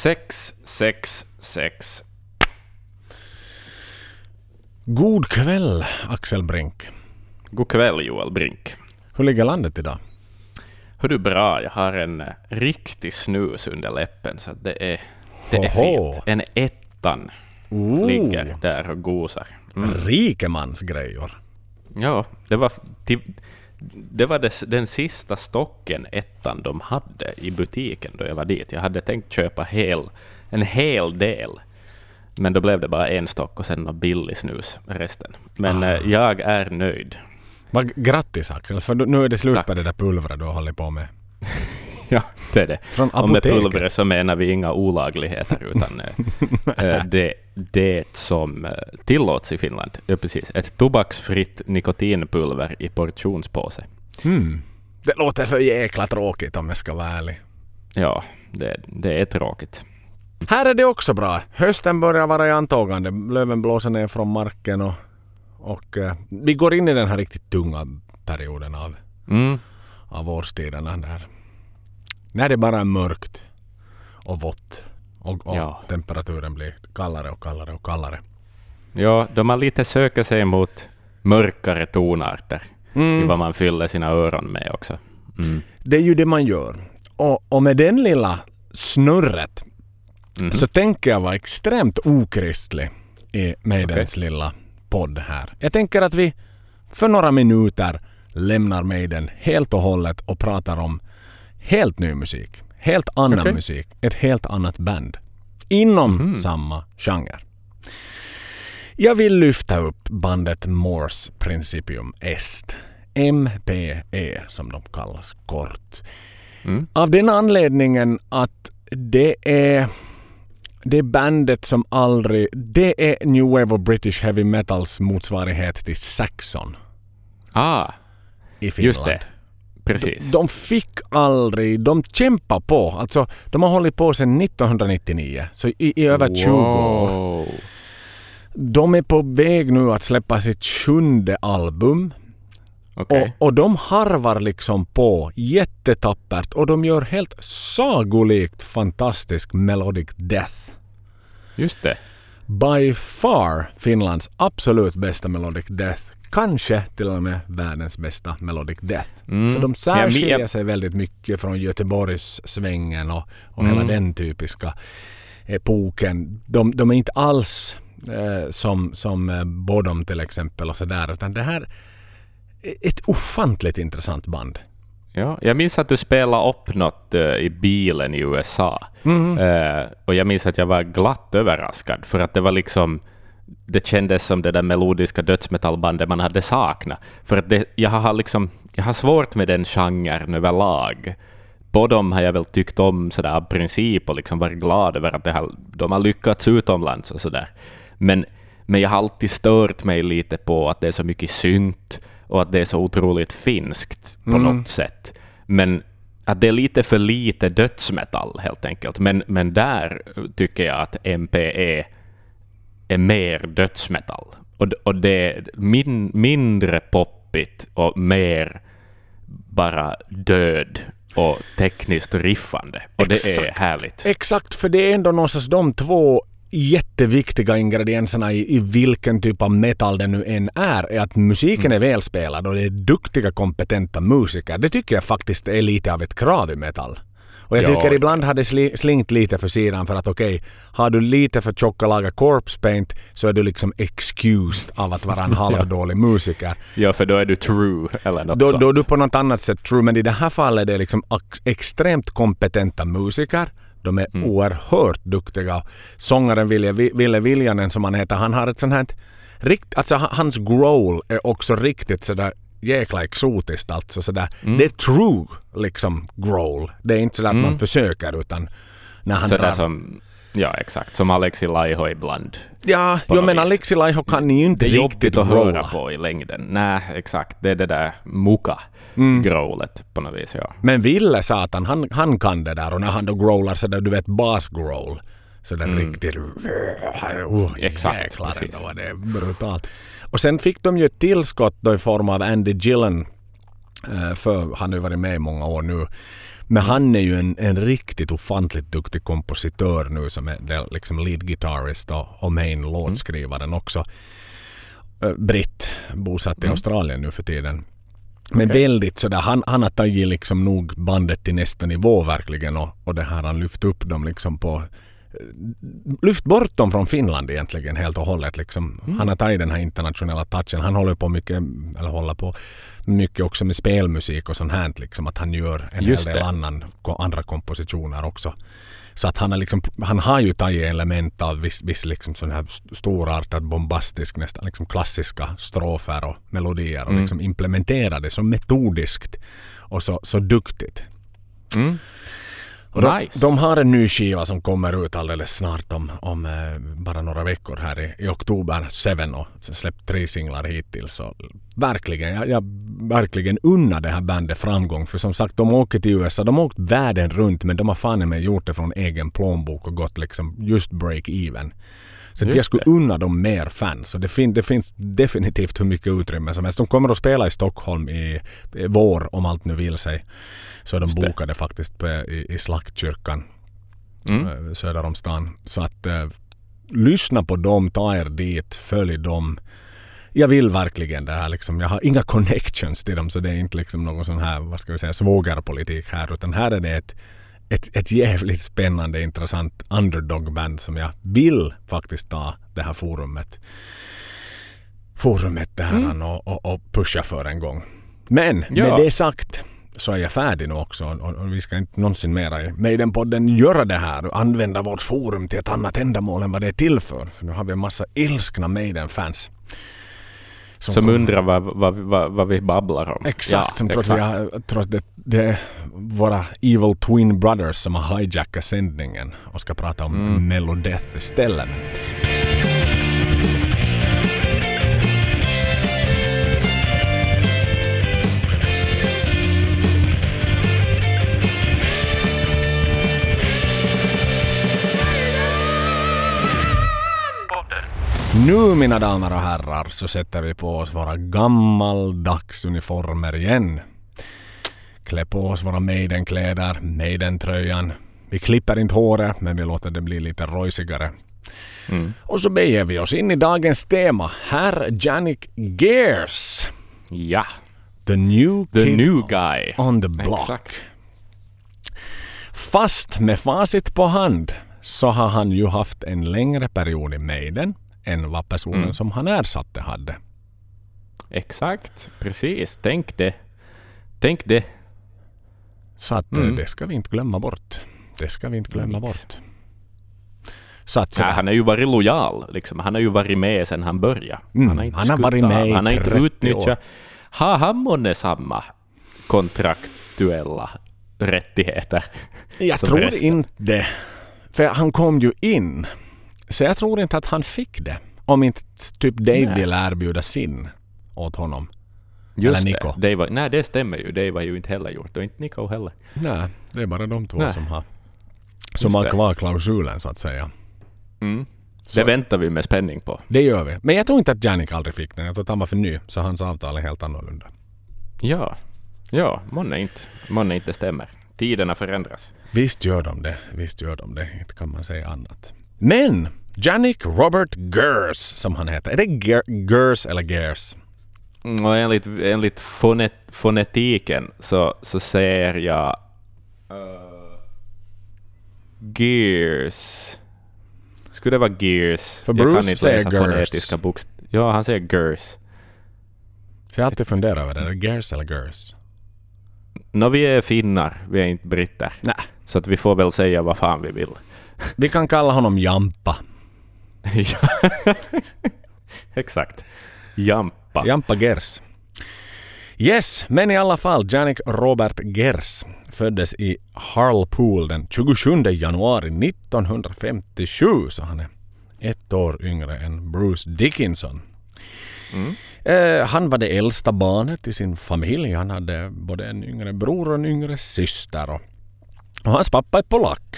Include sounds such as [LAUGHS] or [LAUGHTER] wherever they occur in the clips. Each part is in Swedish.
Sex, sex, sex. God kväll, Axel Brink. God kväll, Joel Brink. Hur ligger landet idag? Hör du bra? Jag har en eh, riktig snus under läppen, så det är, det är Hoho. fint. En ettan Ooh, ligger där och gosar. Mm. Rikemansgrejor. Ja, det var, till, det var des, den sista stocken ettan de hade i butiken då jag var dit. Jag hade tänkt köpa hel, en hel del, men då blev det bara en stock och sen någon billig snus resten. Men Ah. eh, jag är nöjd. Vad grattis Axel, för nu är det slut Tack. på det där pulvret du har hållit på med. [LAUGHS] [LAUGHS] Ja, det är det. Från Och med pulvret så menar vi inga olagligheter, utan eh, [LAUGHS] eh, det, det som eh, tillåts i Finland. Ja, precis. Ett tobaksfritt nikotinpulver i portionspåse. Hmm. Det låter så jäkla tråkigt om jag ska vara ärlig. Ja, det, det är tråkigt. Här är det också bra. Hösten börjar vara i antågande. Löven blåser ner från marken och, och eh, vi går in i den här riktigt tunga perioden av, Mm. av årstiderna där. När det bara är mörkt och vått och, och Ja. temperaturen blir kallare och kallare och kallare. Ja, då man lite söker sig mot mörkare tonarter i Mm. vad man fyller sina öron med också. Mm. Det är ju det man gör. Och, och med den lilla snurret Mhm. så tänker jag vara extremt okristlig i Maidens lilla podd här. Jag tänker att vi för några minuter lämnar Maiden helt och hållet och pratar om helt ny musik. Helt annan Okej. musik. Ett helt annat band. Inom Mhm. samma genre. Jag vill lyfta upp bandet Morse Principium Est. MPE som de kallas kort. Mm. Av den anledningen att det är det bandet som aldrig... Det är New Wave of British Heavy Metals motsvarighet till Saxon Ah, i Finland. just det. Precis. De fick aldrig... De kämpar på. Alltså, de har hållit på sedan 1999. Så i, i över 20 år. Wow. De är på väg nu att släppa sitt sjunde album. Okej. Och, och de harvar liksom på jättetappert och de gör helt sagolikt fantastisk melodic death. Just det. By far Finlands absolut bästa melodic death. Kanske till och med världens bästa melodic death. Mm. För de Ja, särskiljer men- sig väldigt mycket från Göteborgs svängen och, och Mm. hela den typiska epoken. De, de är inte alls eh, som, som eh, Bodom till exempel och sådär utan det här är ett ofantligt intressant band. Ja, jag minns att du spelade upp något eh, i bilen i USA. Mhm. Eh, och jag minns att jag var glatt överraskad, för att det var liksom... Det kändes som det där melodiska dödsmetallbandet man hade saknat. För att det, jag, har liksom, jag har svårt med den genren överlag. På dem har jag väl tyckt om sådär av princip och liksom varit glad över att det har, de har lyckats utomlands och sådär. Men, men jag har alltid stört mig lite på att det är så mycket synt och att det är så otroligt finskt på Mm. något sätt. Men att det är lite för lite dödsmetall helt enkelt. Men, men där tycker jag att MPE är mer dödsmetall. Och, och det är min, mindre poppigt och mer bara död och tekniskt riffande. Och det är Exakt. härligt. Exakt, för det är ändå någonstans de två jätteviktiga ingredienserna i, i vilken typ av metal det nu än är, är att musiken är välspelad och det är duktiga kompetenta musiker. Det tycker jag faktiskt är lite av ett krav i metal. Och jag Ja, tycker ja. ibland har det sli, lite för sidan för att okej, har du lite för tjocka lager corpse paint så är du liksom excused av att vara en [LAUGHS] halvdålig musiker. Ja, för då är du true eller något Då, sånt. då är du på något annat sätt true, men i det här fallet är det liksom ex- extremt kompetenta musiker. De är Mm. oerhört duktiga. Sångaren Ville, Ville Viljanen som han heter, han har ett sånt här... Rikt, alltså ha- hans growl är också riktigt sådär jäkla exotiskt alltså sådär. Mm. Det är true liksom growl. Det är inte sådär att man försöker utan när han Sådär drar... som, ja exakt, som Alexi Laiho ibland. Ja, jo men. Alexi Laiho kan ju inte Det är riktigt jobbigt att höra growla. på i längden. Nej, exakt. Det är det där muka Mm. growlet på något vis, ja. Men Ville satan, han, han kan det där och när han då growlar så där, du vet bas growl. Så där riktigt... Oh, Exakt, jäklar precis. ändå vad det brutalt. Och sen fick de ju ett tillskott då i form av Andy Gillen. eh, För han har ju varit med i många år nu. Men han är ju en, en riktigt ofantligt duktig kompositör nu som är liksom lead guitarist och, och main låtskrivaren också. Eh, Britt, bosatt i Mm. Australien nu för tiden. Men Okej. väldigt sådär, han, han har tagit liksom nog bandet till nästa nivå verkligen och, och det här han lyft upp dem liksom på lyft bort dem från Finland egentligen helt och hållet. Liksom. Mm. Han har tagit den här internationella touchen. Han håller på mycket, eller håller på mycket också med spelmusik och sånt här. Liksom, att han gör en Just hel del annan, andra kompositioner också. Så att han har, liksom, han har ju tagit element av viss, viss liksom sån här st- storartad, bombastisk, nästan liksom klassiska strofer och melodier och Mm. liksom implementerat det så metodiskt och så, så duktigt. Mm. Och de, Nice. de har en ny skiva som kommer ut alldeles snart om, om eh, bara några veckor här i, i oktober. Seven och släppt tre singlar hittills. Så verkligen, jag, jag verkligen unnar det här bandet framgång. För som sagt, de åker till USA. De har åkt världen runt men de har fan mig gjort det från egen plånbok och gått liksom just break even. Så att Just jag skulle det. unna dem mer fans. Och det, fin- det finns definitivt hur mycket utrymme som helst. De kommer att spela i Stockholm i, i vår om allt nu vill sig. Så de Just det. bokade faktiskt på, i, i Slaktkyrkan Mm. eh, söder om stan. Så att eh, lyssna på dem, ta er dit, följ dem. Jag vill verkligen det här liksom. Jag har inga [LAUGHS] connections till dem så det är inte liksom någon sån här, vad ska vi säga, svågerpolitik här utan här är det ett, ett, ett jävligt spännande, intressant underdog-band som jag vill faktiskt ta det här forumet forumet det här Mm. och, och, och pusha för en gång. Men Ja. med det sagt så är jag färdig nu också och, och vi ska inte någonsin mera i Maiden-podden göra det här och använda vårt forum till ett annat ändamål än vad det är till för. För nu har vi en massa ilskna Maiden-fans. Som kommer- undrar vad, vad, vad, vad vi babblar om. Exakt, som tror att, vi exakt. tror att det, det är våra evil twin brothers som har hijackat sändningen och ska prata om Mm. Melodeath istället. Nu mina damer och herrar så sätter vi på oss våra gammaldags uniformer igen. Klä på oss våra Maiden-kläder, Maiden-tröjan. Vi klipper inte håret men vi låter det bli lite rojsigare. Mm. Och så beger vi oss in i dagens tema. Herr Janik Gears. Ja, The new the kid new guy. on the block. Exakt. Fast med facit på hand så har han ju haft en längre period i Maiden än vad personen Mm. som han ersatte hade. Exakt, precis. Tänk det. Tänk det. Så att eh, Mm. det ska vi inte glömma bort. Det ska vi inte glömma Nix. bort. Så att sådär. han har ju varit lojal. Liksom. Han har ju varit med sedan han började. Mm, Han har, inte han har varit med i Han har inte 30 år. utnyttjat... Har han månne samma kontraktuella rättigheter? jag tror resten. inte. För han kom ju in. Så jag tror inte att han fick det. Om inte typ Dave Nej. ville erbjuda sin åt honom. Just Eller Nico. det. Dave nej, det stämmer ju. Det var ju inte heller gjort. Och inte Nico heller. Nej, det är bara de två Nej. som har, som har kvar klausulen så att säga. Mm. Så- Det väntar vi med spänning på. Det gör vi. Men jag tror inte att Janik aldrig fick den. Jag tror att han var för ny. Så hans avtal är helt annorlunda. Ja. Ja, månne inte. Månne inte stämmer. Tiderna förändras. Visst gör de det. Visst gör de det. Inte kan man säga annat. Men Janik Robert Gers som han heter. Är det Ger- Gers eller Gers? Mm, Och enligt, enligt fonet, fonetiken så, så ser jag... Uh, gears. Skulle det vara gears? För jag Bruce kan inte säger läsa Gers. fonetiska bokstäver. Ja, han säger gears. Så jag har alltid funderat över det. Är det Gers eller Gers? Nå, vi är finnar, vi är inte britter. Nej. Så att vi får väl säga vad fan vi vill. Vi kan kalla honom Jampa. [LAUGHS] Exakt. Jampa. Jampa Gers. Yes, men i alla fall Janik Robert Gers föddes i Harlpool den 27 januari 1957 så han är ett år yngre än Bruce Dickinson. Mm. Eh, han var det äldsta barnet i sin familj. Han hade både en yngre bror och en yngre syster. Och, och hans pappa är polack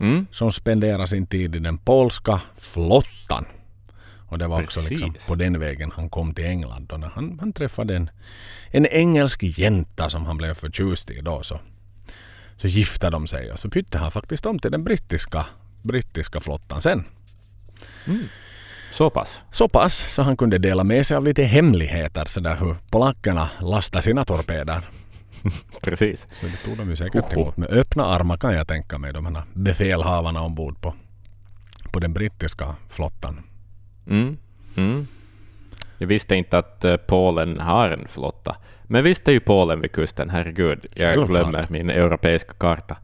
Mm. som spenderade sin tid i den polska flottan. Och det var också Precis. liksom på den vägen han kom till England. Då när han, han träffade en, en engelsk jänta som han blev förtjust i då. Så Så gifte de sig och så bytte han faktiskt om till den brittiska, brittiska flottan sen. Mm. Så pass. Så pass så han kunde dela med sig av lite hemligheter sådär hur polackerna lastar sina torpeder. [LAUGHS] Precis. Så det tog de ju säkert Oho. emot med öppna armar kan jag tänka mig, de här befälhavarna ombord på, på den brittiska flottan. Mm. Mm. Jag visste inte att eh, Polen har en flotta. Men visst är ju Polen vid kusten, herregud. Jag Självklart. glömmer min europeiska karta.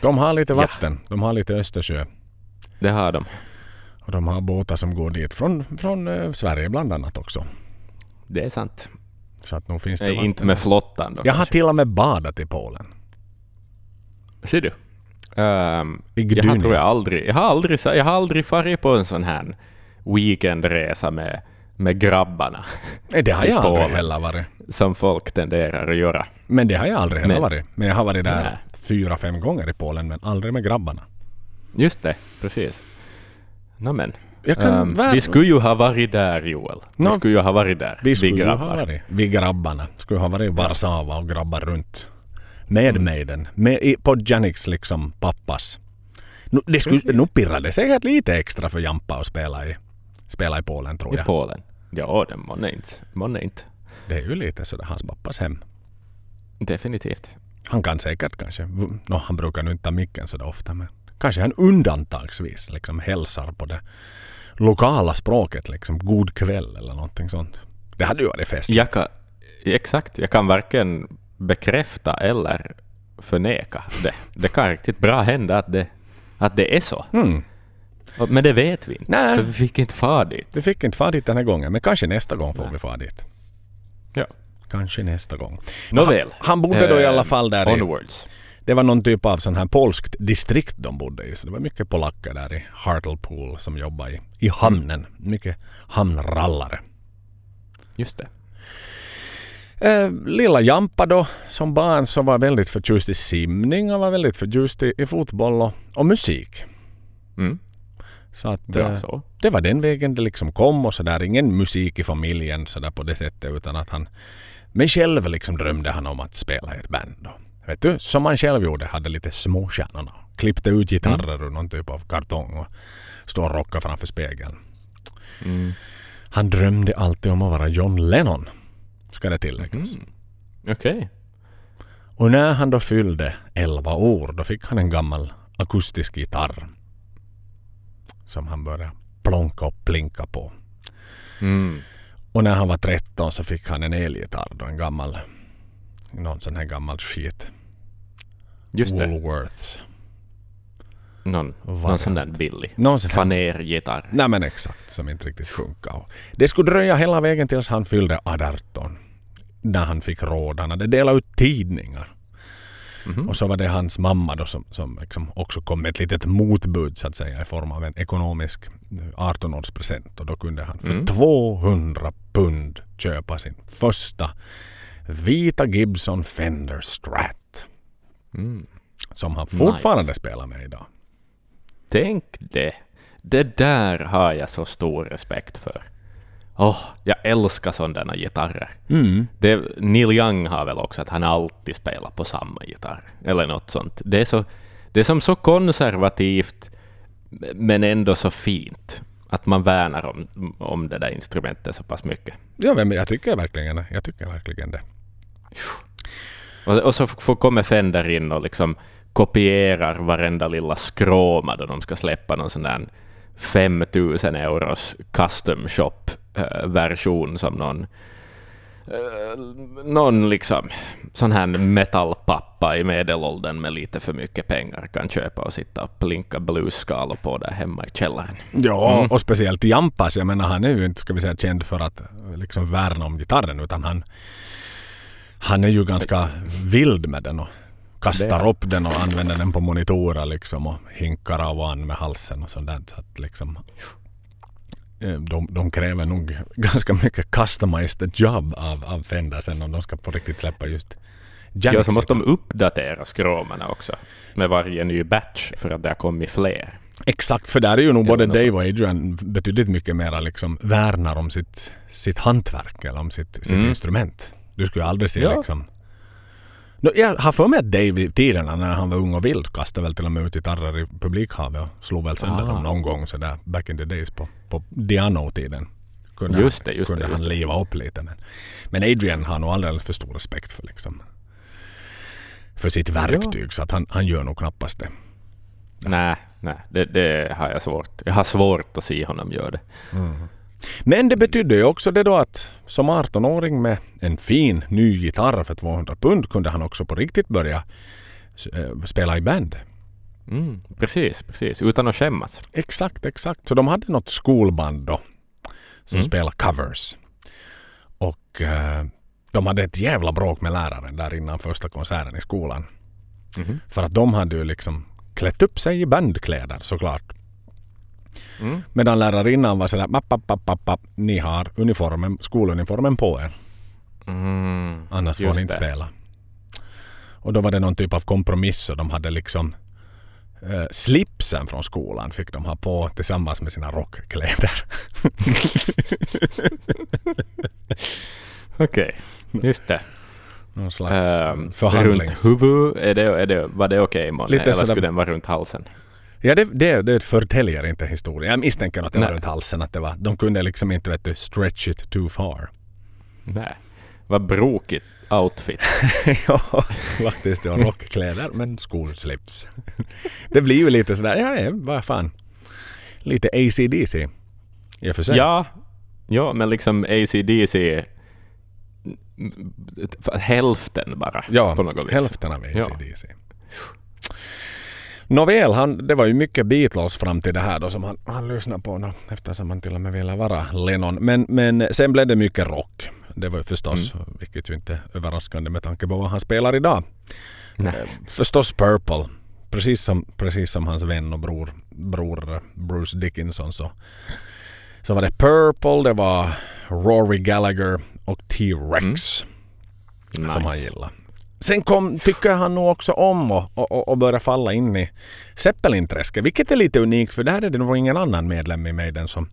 De har lite Ja. vatten, de har lite Östersjö. Det har de. Och de har båtar som går dit från, från eh, Sverige bland annat också. Det är sant. Så att nog finns det Nej, vatten. inte med flottan då Jag har kanske. till och med badat i Polen. Ser du? Ehm, I jag har, Gdynia. tror jag, aldrig, jag har aldrig, sa- jag har aldrig farit på en sån här weekendresa med, med grabbarna, Nej, det har till jag aldrig Polen. heller varit. som folk tenderar att göra. Men det har jag aldrig heller Men- varit. Men jag har varit där Nej. fyra, fem gånger i Polen, men aldrig med grabbarna. Just det, precis. Nå men. Jag kan väl- vi skulle ju ha varit där, Joel. Vi Nå, skulle ju ha varit där, Vi skulle ha grabbar. varit, vi grabbarna, skulle ha varit i Warszawa och grabbar runt. Med Mm. Maiden. Med, i, på Janiks liksom pappas. Nu, det skulle, nu pirrar det säkert lite extra för Jampa att spela i, spela i Polen tror I jag. Polen. Ja, det månne inte. Månne inte. Det är ju lite sådär hans pappas hem. Definitivt. Han kan säkert kanske, no, han brukar nu inte ta micken så ofta men kanske han undantagsvis liksom hälsar på det lokala språket liksom god kväll eller någonting sånt. Det hade ju varit fest. Jag kan, exakt, jag kan varken bekräfta eller förneka det. Det kan riktigt bra hända att det, att det är så. Mm. Men det vet vi inte, Nej. för vi fick inte fara dit. Vi fick inte fara dit den här gången men kanske nästa gång får vi fara dit. Ja. Kanske nästa gång. Nåväl. Han, han bodde då i alla Eh, fall där i, Onwards. Det var någon typ av sån här polskt distrikt de bodde i. Så det var mycket polacker där i Hartlepool som jobbade i, i hamnen. Mycket hamnrallare. Just det. Eh, lilla Jampa då, som barn så var väldigt förtjust i simning och var väldigt förtjust i, i fotboll och, och musik. Mm. Så att Bra eh, så. det var den vägen det liksom kom och så där. Ingen musik i familjen så där på det sättet utan att han... Men själv liksom drömde han om att spela i ett band. Då. Vet du, som han själv gjorde, hade lite småstjärnorna. Klippte ut gitarrer ur någon typ av kartong och stod och rockade framför spegeln. Mm. Han drömde alltid om att vara John Lennon. Ska det tilläggas. Mm. Okej. Och när han då fyllde 11 år då fick han en gammal akustisk gitarr. Som han började plonka och plinka på. Mm. Och när han var 13 så fick han en elgitarr då, en gammal, någon sån här gammal skit. Just det. Woolworths. Någon, någon sån där billig. Någon sån Fanergitarr. nej men exakt, som inte riktigt funkar. Det skulle dröja hela vägen tills han fyllde 18. När han fick råd. Han hade delat ut tidningar. Mhm. Och så var det hans mamma då som, som liksom också kom med ett litet motbud så att säga i form av en ekonomisk 18-årspresent. Och då kunde han för Mm. 200 pund köpa sin första vita Gibson Fender Strat. Mm. Som han Nice. fortfarande spelar med idag. Tänk det. Det där har jag så stor respekt för. Åh, jag älskar sådana gitarrer. Mm. Det, Neil Young har väl också att han alltid spelar på samma gitarr. Eller något sånt. Det är, så, det är som så konservativt men ändå så fint. Att man värnar om, om det där instrumentet så pass mycket. Ja, men jag tycker verkligen, jag tycker verkligen det. Och, och så får kommer Fender in och liksom kopierar varenda lilla skråma då de ska släppa någon sån där 5000 euros custom shop eh, som någon eh, någon liksom sån här metallpappa i medelåldern med lite för mycket pengar kan köpa och sitta och plinka bluesskalor på där hemma i källaren. Ja, Mm. och speciellt Jampas. Jag menar han är ju inte, ska vi säga, känd för att eh, liksom värna om gitarren utan han han är ju ganska vild med den och kastar upp den och använder den på monitorer liksom och hinkar av och an med halsen och sånt där. Så att liksom eh, de, de kräver nog [LAUGHS] ganska mycket customized job av, av Fender sen om de ska på riktigt släppa just Ja, så måste de uppdatera skråmorna också med varje ny batch för att det har kommit fler. Exakt, för där är ju nog både Dave och Adrian betydligt mycket mera liksom värnar om sitt, sitt hantverk eller om sitt, sitt Mm. instrument. Du skulle aldrig se Ja. liksom jag har för mig att Dave i tiderna när han var ung och vild kastade väl till och med ut gitarrer i publikhavet och slog väl sönder Ah. dem någon gång sådär back in the days på, på Diano-tiden. Kunde, Just det, just kunde det, just han det. liva upp lite. Men, men Adrian har nog alldeles för stor respekt för liksom för sitt verktyg så att han, han gör nog knappast det. Nej, nej det, det har jag svårt. Jag har svårt att se honom göra det. Men det betydde ju också det då att som 18-åring med en fin ny gitarr för 200 pund kunde han också på riktigt börja eh, spela i band. Mm, precis, precis. Utan att skämmas. Exakt, exakt. Så de hade något skolband då som Mm. spelade covers. Och eh, de hade ett jävla bråk med läraren där innan första konserten i skolan. Mhm. För att de hade ju liksom klätt upp sig i bandkläder såklart. Mm. Medan lärarinnan var sådär mapp, mapp, mapp, mapp, ni har uniformen, skoluniformen på er. Mm, Annars får just ni inte det. spela. Och då var det någon typ av kompromiss och de hade liksom eh, slipsen från skolan fick de ha på tillsammans med sina rockkläder. [LAUGHS] Okej, just det. Någon slags runt förhandlings... huvud, är det, är det, var det okej månne? Lite Eller skulle den vara runt halsen? Ja, det, det, det förtäljer inte historien. Jag misstänker att det var Nej. runt halsen. Att det var, de kunde liksom inte vet du, stretch it too far. Nej. Vad brokigt outfit. [LAUGHS] ja, faktiskt. Det var rockkläder men skolslips. det blir ju lite sådär, ja, vad fan. Lite ACDC. I och för sig. Ja, ja, men liksom ACDC hälften bara. Ja, på något vis. hälften av Ja. Nåväl, han, det var ju mycket Beatles fram till det här då som han, han lyssnade på då, eftersom han till och med ville vara Lennon. Men, men sen blev det mycket rock. Det var ju förstås, Mm. vilket ju inte är överraskande med tanke på vad han spelar idag. Nej. Eh, Förstås Purple. Precis som, precis som hans vän och bror, bror Bruce Dickinson så, så var det Purple, det var Rory Gallagher och T-Rex Nice. som han gillar. Sen kom, tycker han nog också om och, och, och börja falla in i Zeppelin-träsket. Vilket är lite unikt för där är det nog ingen annan medlem i Maiden som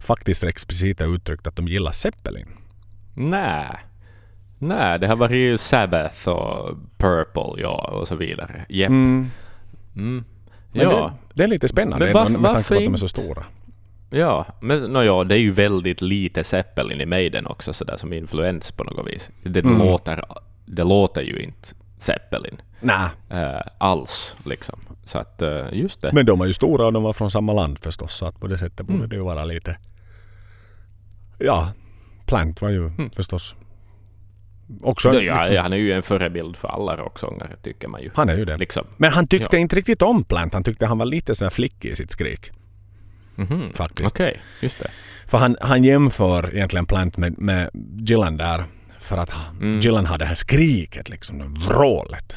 faktiskt explicit har uttryckt att de gillar Zeppelin. Nej. Nej, det har varit Sabbath och Purple, ja, och så vidare. Jepp. Mm. Mm. Ja. det, det är lite spännande Men varf- med tanke på att de är så stora. Ja, men no, ja, det är ju väldigt lite Zeppelin i Maiden också sådär som influens på något vis. Det, Mm. låter, det låter ju inte Zeppelin Nej, eh, alls liksom. Så att eh, just det. men de är ju stora och de var från samma land förstås. Så att på det sättet borde Mm. det ju vara lite... Ja, Plant var ju Mm. förstås också... ja, ja, liksom, han är ju en förebild för alla rocksångare tycker man ju. Han är ju det. Liksom. Men han tyckte Ja. inte riktigt om Plant. Han tyckte han var lite sån här flickig i sitt skrik. Mhm. Faktiskt. Okej, just det. För han, han jämför egentligen Plant med, med Gillan där. För att Mm. Gillan har det här skriket liksom, det vrålet.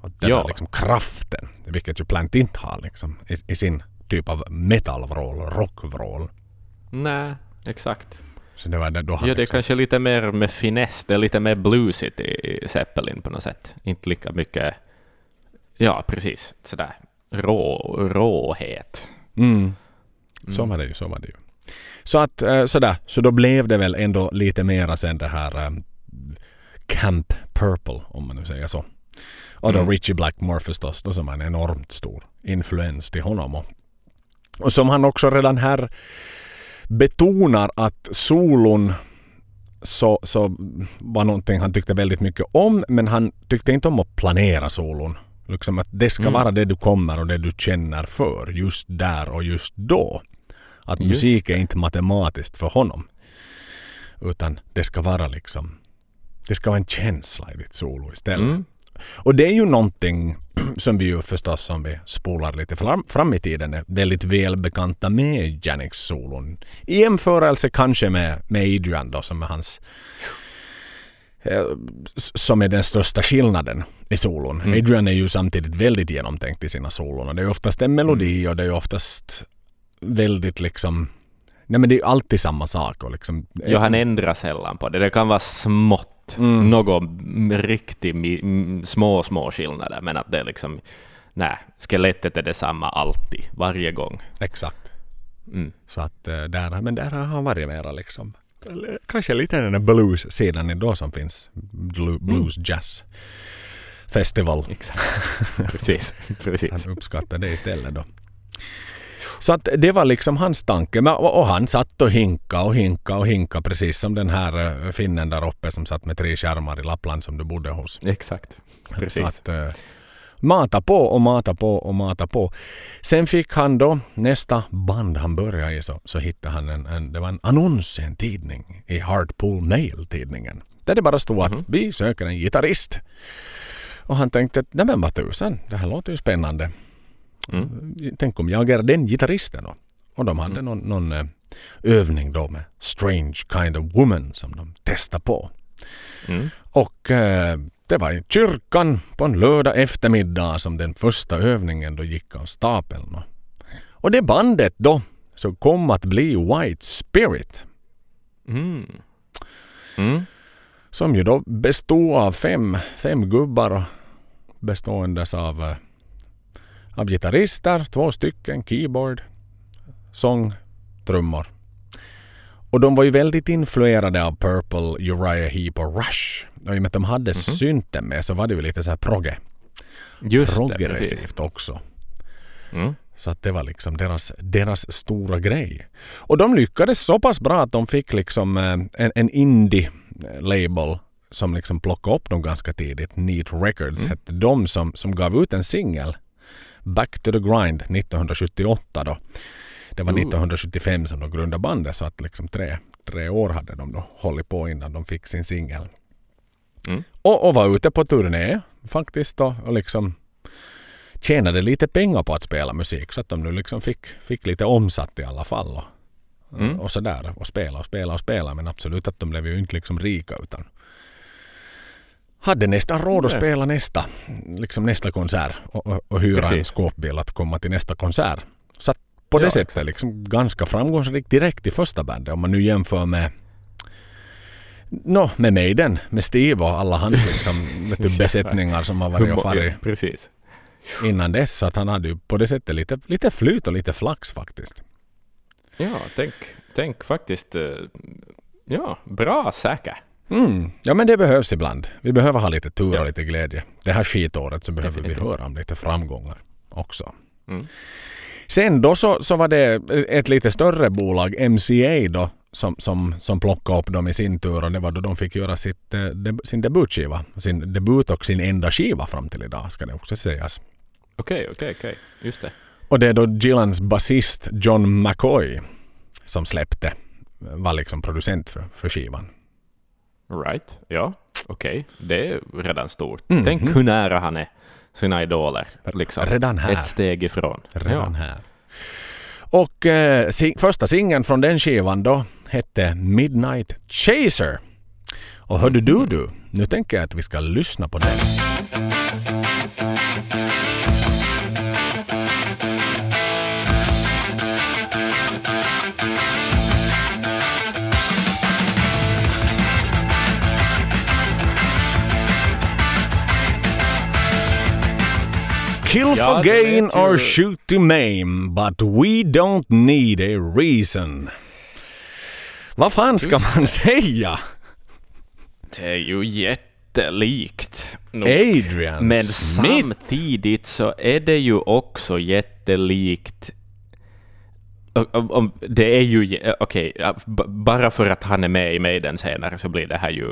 Och den Ja. där liksom kraften. Vilket ju Plant inte har liksom i, i sin typ av metalvrål, rockvrål. Nej, exakt. Så det var det då han Ja, det är liksom, kanske lite mer med finess. Det är lite mer bluesigt i, i Zeppelin på något sätt. Inte lika mycket... Ja, precis. Sådär rå, råhet. mm, så Mm. var det ju, så var det ju. Så att eh, sådär, så då blev det väl ändå lite mera sen det här eh, Camp Purple om man nu säger så. Och då Mm. Richie Blackmore förstås då som var en enormt stor influens till honom. Och, och som han också redan här betonar att solon så, så var någonting han tyckte väldigt mycket om men han tyckte inte om att planera solon. Liksom att det ska Mm. vara det du kommer och det du känner för just där och just då. Att Just musik är inte matematiskt för honom. Utan det ska vara liksom det ska vara en känsla i ditt solo istället. Mm. Och det är ju någonting [CLEARS THROAT] som vi ju förstås som vi spolar lite fram, fram i tiden är väldigt välbekanta med Janix solon. I jämförelse kanske med, med Adrian då som är hans eh, som är den största skillnaden i solon. Mm. Adrian är ju samtidigt väldigt genomtänkt i sina solon. Och det är oftast en melodi Mm. och det är oftast väldigt liksom Nej men det är alltid samma sak. Och liksom, Ja, han ändrar sällan på det. Det kan vara smått. Mm. Något riktigt små, små skillnader. Men att det är liksom... Nej, skelettet är detsamma alltid. Varje gång. Exakt. Mm. Så att eh, där, men där har han varit mera liksom. Kanske lite den där blues-sidan ändå som finns. Blu- Blues, jazz. Festival. Exakt. [LAUGHS] Precis. [LAUGHS] Precis. Han uppskattar det istället då. Så att det var liksom hans tanke. Och, han satt och hinka och hinka och hinka precis som den här uh, finnen där uppe som satt med tre skärmar i Lappland som du bodde hos. Exakt. Precis. Att, uh, mata på och mata på och mata på. Sen fick han då nästa band han började i så, så hittade han en, en, det var en annons i en tidning i Hartpool Mail-tidningen. Där det bara stod att Mhm. vi söker en gitarrist. Och han tänkte att nej men vad tusan, det här låter ju spännande. Mm. Tänk om jag är den gitarristen då. Och de hade någon, någon eh, övning då med Strange Kind of Woman som de testade på. Mm. Och eh, det var i kyrkan på en lördag eftermiddag som den första övningen då gick av stapeln. Och- det bandet då så kom att bli White Spirit. Mm. Mm. Som ju då bestod av fem, fem gubbar beståendes av, eh, av gitarrister, två stycken, keyboard, sång, trummor. Och de var ju väldigt influerade av Purple, Uriah Heep och Rush. Och i och med att de hade synten med så var det ju lite så här progge, Just det, progressivt också. Mm. Så att det var liksom deras, deras stora grej. Och de lyckades så pass bra att de fick liksom eh, en, en indie-label som liksom plockade upp dem ganska tidigt. Neat Records Mm. hette de som, som gav ut en singel. Back to the Grind 1978 då. Det var Ooh. 1975 som de grundade bandet så att liksom tre, tre år hade de då hållit på innan de fick sin singel. Mm. Och, och var ute på turné faktiskt då och liksom tjänade lite pengar på att spela musik så att de nu liksom fick, fick lite omsatt i alla fall. Och, Mm. och sådär. Och spela och spela och spela men absolut att de blev ju inte liksom rika utan hade nästan råd att spela nästa, liksom nästa konsert och, och, och hyra en Precis. skåpbil att komma till nästa konsert. Så på det Ja, sättet liksom ganska framgångsrikt direkt i första bandet om man nu jämför med Nå, med Maiden, med Steve och alla hans liksom, [LAUGHS] du, besättningar som har varit och farit ja, Precis. innan dess. Så att han hade ju på det sättet lite, lite flyt och lite flax faktiskt. Ja, tänk, tänk faktiskt... eh, Ja, bra säker. Mm. Ja men det behövs ibland. Vi behöver ha lite tur Ja. och lite glädje. Det här skitåret så behöver Definitivt. vi höra om lite framgångar också. Mm. Sen då så, så var det ett lite större bolag, MCA då, som, som, som plockade upp dem i sin tur och det var då de fick göra sitt, eh, deb- sin debutskiva. Sin debut och sin enda skiva fram till idag ska det också sägas. Okej, okej, okej. Just det. Och det är då Gillans basist John McCoy som släppte, var liksom producent för, för skivan. Right. Ja, okej. Det är redan stort. Mhm. Tänk hur nära han är sina idoler. Liksom. Redan här. Ett steg ifrån. Redan här. Och eh, si- första singeln från den skivan då hette Midnight Chaser. Och hörde du du, nu tänker jag att vi ska lyssna på den. Ja, gain or shoot to maim, but we don't need a reason. Vad fan ska man säga? Det är ju jättelikt. nog. Adrian Men Smith. samtidigt så är det ju också jättelikt det är ju... jä- Okej, b- bara för att han är med i Maiden senare så blir det här ju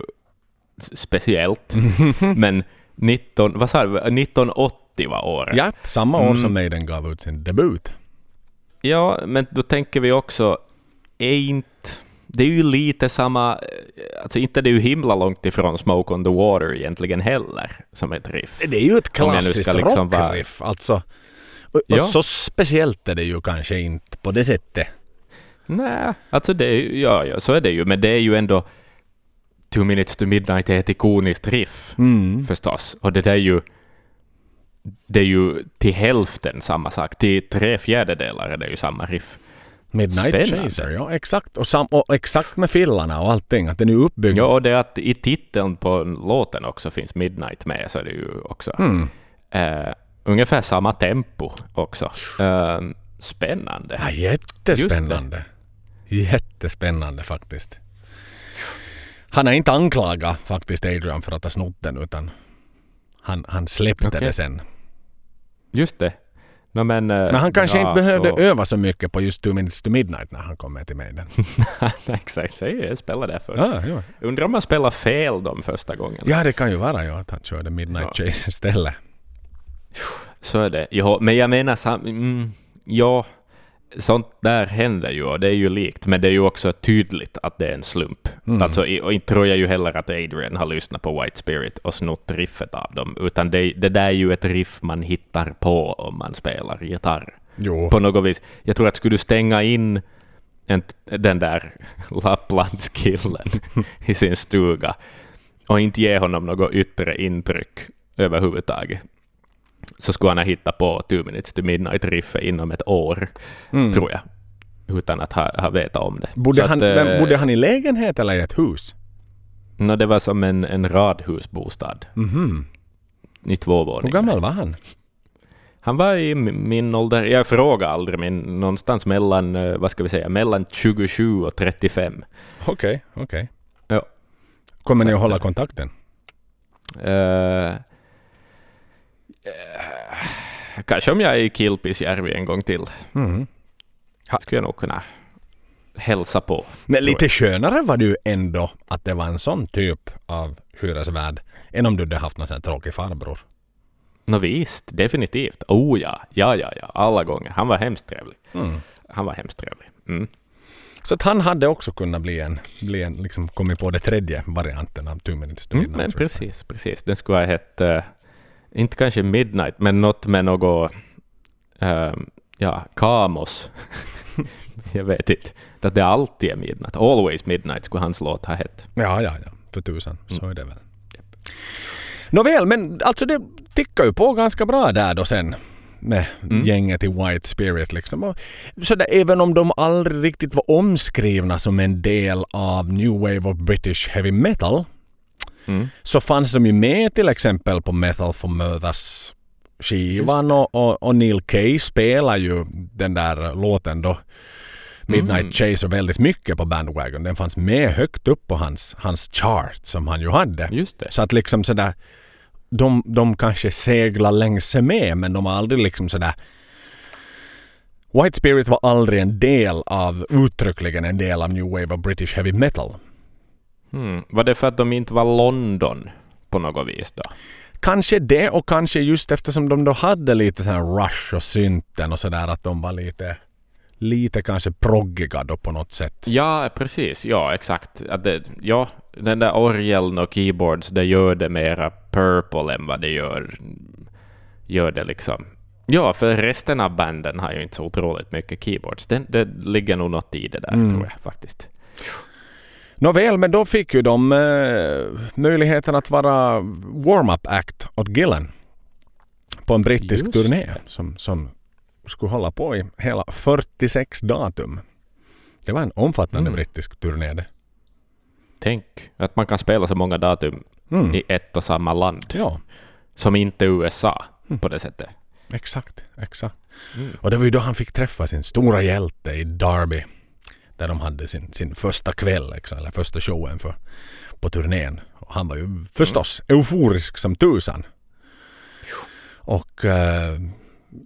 speciellt. [LAUGHS] Men 19, vad sa du, 1980 var året. Ja, samma år Mm. som Maiden gav ut sin debut. Ja, men då tänker vi också, är inte... Det är ju lite samma... Alltså inte det är ju himla långt ifrån Smoke on the Water egentligen heller, som ett riff. Det är ju ett klassiskt liksom rockriff. Alltså. Och, och Ja. så speciellt är det ju kanske inte på det sättet. Nej, alltså det är ju, ja, ja, så är det ju, men det är ju ändå Two Minutes to Midnight är ett ikoniskt riff Mm. förstås, och det där är ju det är ju till hälften samma sak, till tre fjärdedelar är det ju samma riff. Midnight Spännande. Chaser, ja exakt. Och, sam- och exakt med fillarna och allting. Att den är uppbyggd. Ja, och det att i titeln på låten också finns Midnight med, så är det ju också Mm. eh, ungefär samma tempo också. Eh, spännande. Ja, jättespännande. Jättespännande faktiskt. Han är inte anklagad faktiskt Adrian för att ha snott den utan Han, han släppte Okej. det sen. Just det. No, men, eh, Men han kanske bra, inte behövde så- öva så mycket på just Two Minutes to Midnight när han kom med till Maiden. [LAUGHS] Exakt, säg jag spelade där förr. Ja, ja. Undrar om han spelade fel de första gångerna. ja, det kan ju vara ja, att han körde Midnight Ja. Chase istället. Så är det. Jo, men jag menar, sam- mm, ja, sånt där händer ju och det är ju likt, men det är ju också tydligt att det är en slump. Mm. Alltså, och inte tror jag ju heller att Adrian har lyssnat på White Spirit och snott riffet av dem, utan det, det där är ju ett riff man hittar på om man spelar gitarr. Jo. På något vis. Jag tror att skulle du stänga in en, den där [LAUGHS] Lapplandskillen [LAUGHS] i sin stuga och inte ge honom något yttre intryck överhuvudtaget, så skulle han ha hittat på Two Minutes to Midnight-riffet inom ett år, Mm. tror jag, utan att ha, ha vetat om det. Bodde, han, att, men eh, bodde han i lägenhet eller i ett hus? nå, det var som en, en radhusbostad Mhm. i två Hur våningar. gammal var han? Han var i min ålder, jag frågar aldrig, men någonstans mellan, eh, vad ska vi säga, mellan 27 och 35. Okej, okej. Ja. Kommer ni Så att att, hålla eh, kontakten? Eh, kanske om jag är i Kilpisjärvi en gång till. Mhm. Skulle jag nog kunna hälsa på. Men lite skönare var det ju ändå att det var en sån typ av hyresvärd än om du hade haft någon sån här tråkig farbror. Nå visst, definitivt. Oh ja, ja, ja, ja, alla gånger. Han var hemskt trevlig. Mm. Han var hemskt trevlig. Mm. Så att han hade också kunnat bli en, bli en liksom kommit på det tredje varianten av Two Minutes to Mm, men precis, precis. Den skulle ha hett, eh, inte kanske Midnight, men något med något, ehm, ja, Kamos. [LAUGHS] jag vet inte. Att det alltid är Midnight. Always Midnight skulle hans låt ha hett. Ja, ja, ja. För tusan. Så Mm. är det väl. Nåväl, men alltså det tickar ju på ganska bra där då sen med Mm. gänget i White Spirit liksom. Och så där, även om de aldrig riktigt var omskrivna som en del av New Wave of British Heavy Metal Mm. så fanns de ju med till exempel på Metal for Mothers skivan och, och, och Neil Kay spelar ju den där låten då Midnight Mm. Chaser väldigt mycket på Bandwagon. Den fanns med högt upp på hans, hans chart som han ju hade. Just det. Så att liksom sådär de, de kanske seglar längs med men de var aldrig liksom sådär White Spirit var aldrig en del av, uttryckligen en del av New Wave of British Heavy Metal. Mm. Var det för att de inte var London på något vis då? Kanske det och kanske just eftersom de då hade lite sån här rush och synten och sådär att de var lite lite kanske proggiga då på något sätt. Ja, precis. Ja, exakt. Att det, ja, den där orgeln och keyboards, det gör det mera purple än vad det gör, gör det liksom. Ja, för resten av banden har ju inte så otroligt mycket keyboards. Det, det ligger nog något i det där, Mm. tror jag faktiskt. Nåväl, men då fick ju de eh, möjligheten att vara warm-up act åt Gillen på en brittisk Just turné som, som skulle hålla på i hela 46 datum. Det var en omfattande Mm. brittisk turné det. Tänk att man kan spela så många datum Mm. i ett och samma land, Ja, som inte USA Mm. på det sättet. exakt, exakt. Mm. Och det var ju då han fick träffa sin stora hjälte i Derby. Där de hade sin, sin första kväll, liksom, eller första showen för, på turnén. Och han var ju förstås euforisk som tusan. Och eh,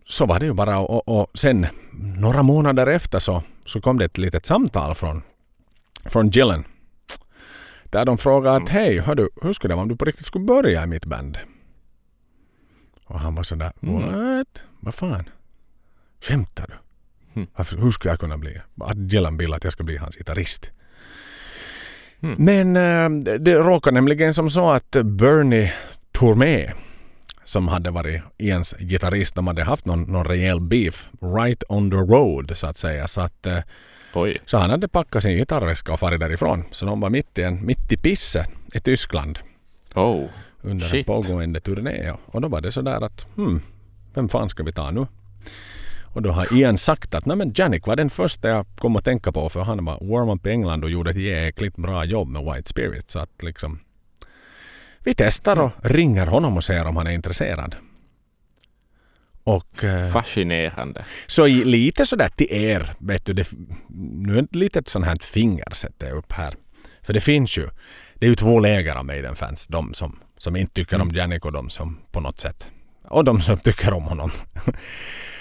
så var det ju bara. Och, och sen några månader efter så, så kom det ett litet samtal från, från Gillen. Där de frågade att hej, hördu, hur skulle det vara om du på riktigt skulle börja i mitt band? Och han var sådär, Mm. what? Vad fan? Skämtar du? Mm. Hur ska jag kunna bli? Att Gillan vill att jag ska bli hans gitarrist. Mm. Men eh, det- råkade nämligen som så att Bernie Tourmé som hade varit Ians gitarrist, de hade haft någon, någon rejäl beef right on the road så att säga. Så, att, eh, Oj. så han hade packat sin gitarrväska och farit därifrån. Så de var mitt i, en, mitt i pisse i Tyskland Oh. under en Shit. pågående turné. Och då var det sådär att hmm, vem fan ska vi ta nu? Och då har Ian sagt att nej Janik var den första jag kom att tänka på för han var warm-up i England och gjorde ett jäkligt bra jobb med White Spirit. Så att liksom vi testar och ringer honom och ser om han är intresserad. Och eh, Fascinerande. så i, lite sådär till er, vet du, det, nu är det lite sånt här finger sätter jag upp här. För det finns ju, det är ju två läger av Maiden-fans. De som som inte tycker om Janik och de som på något sätt och de som tycker om honom.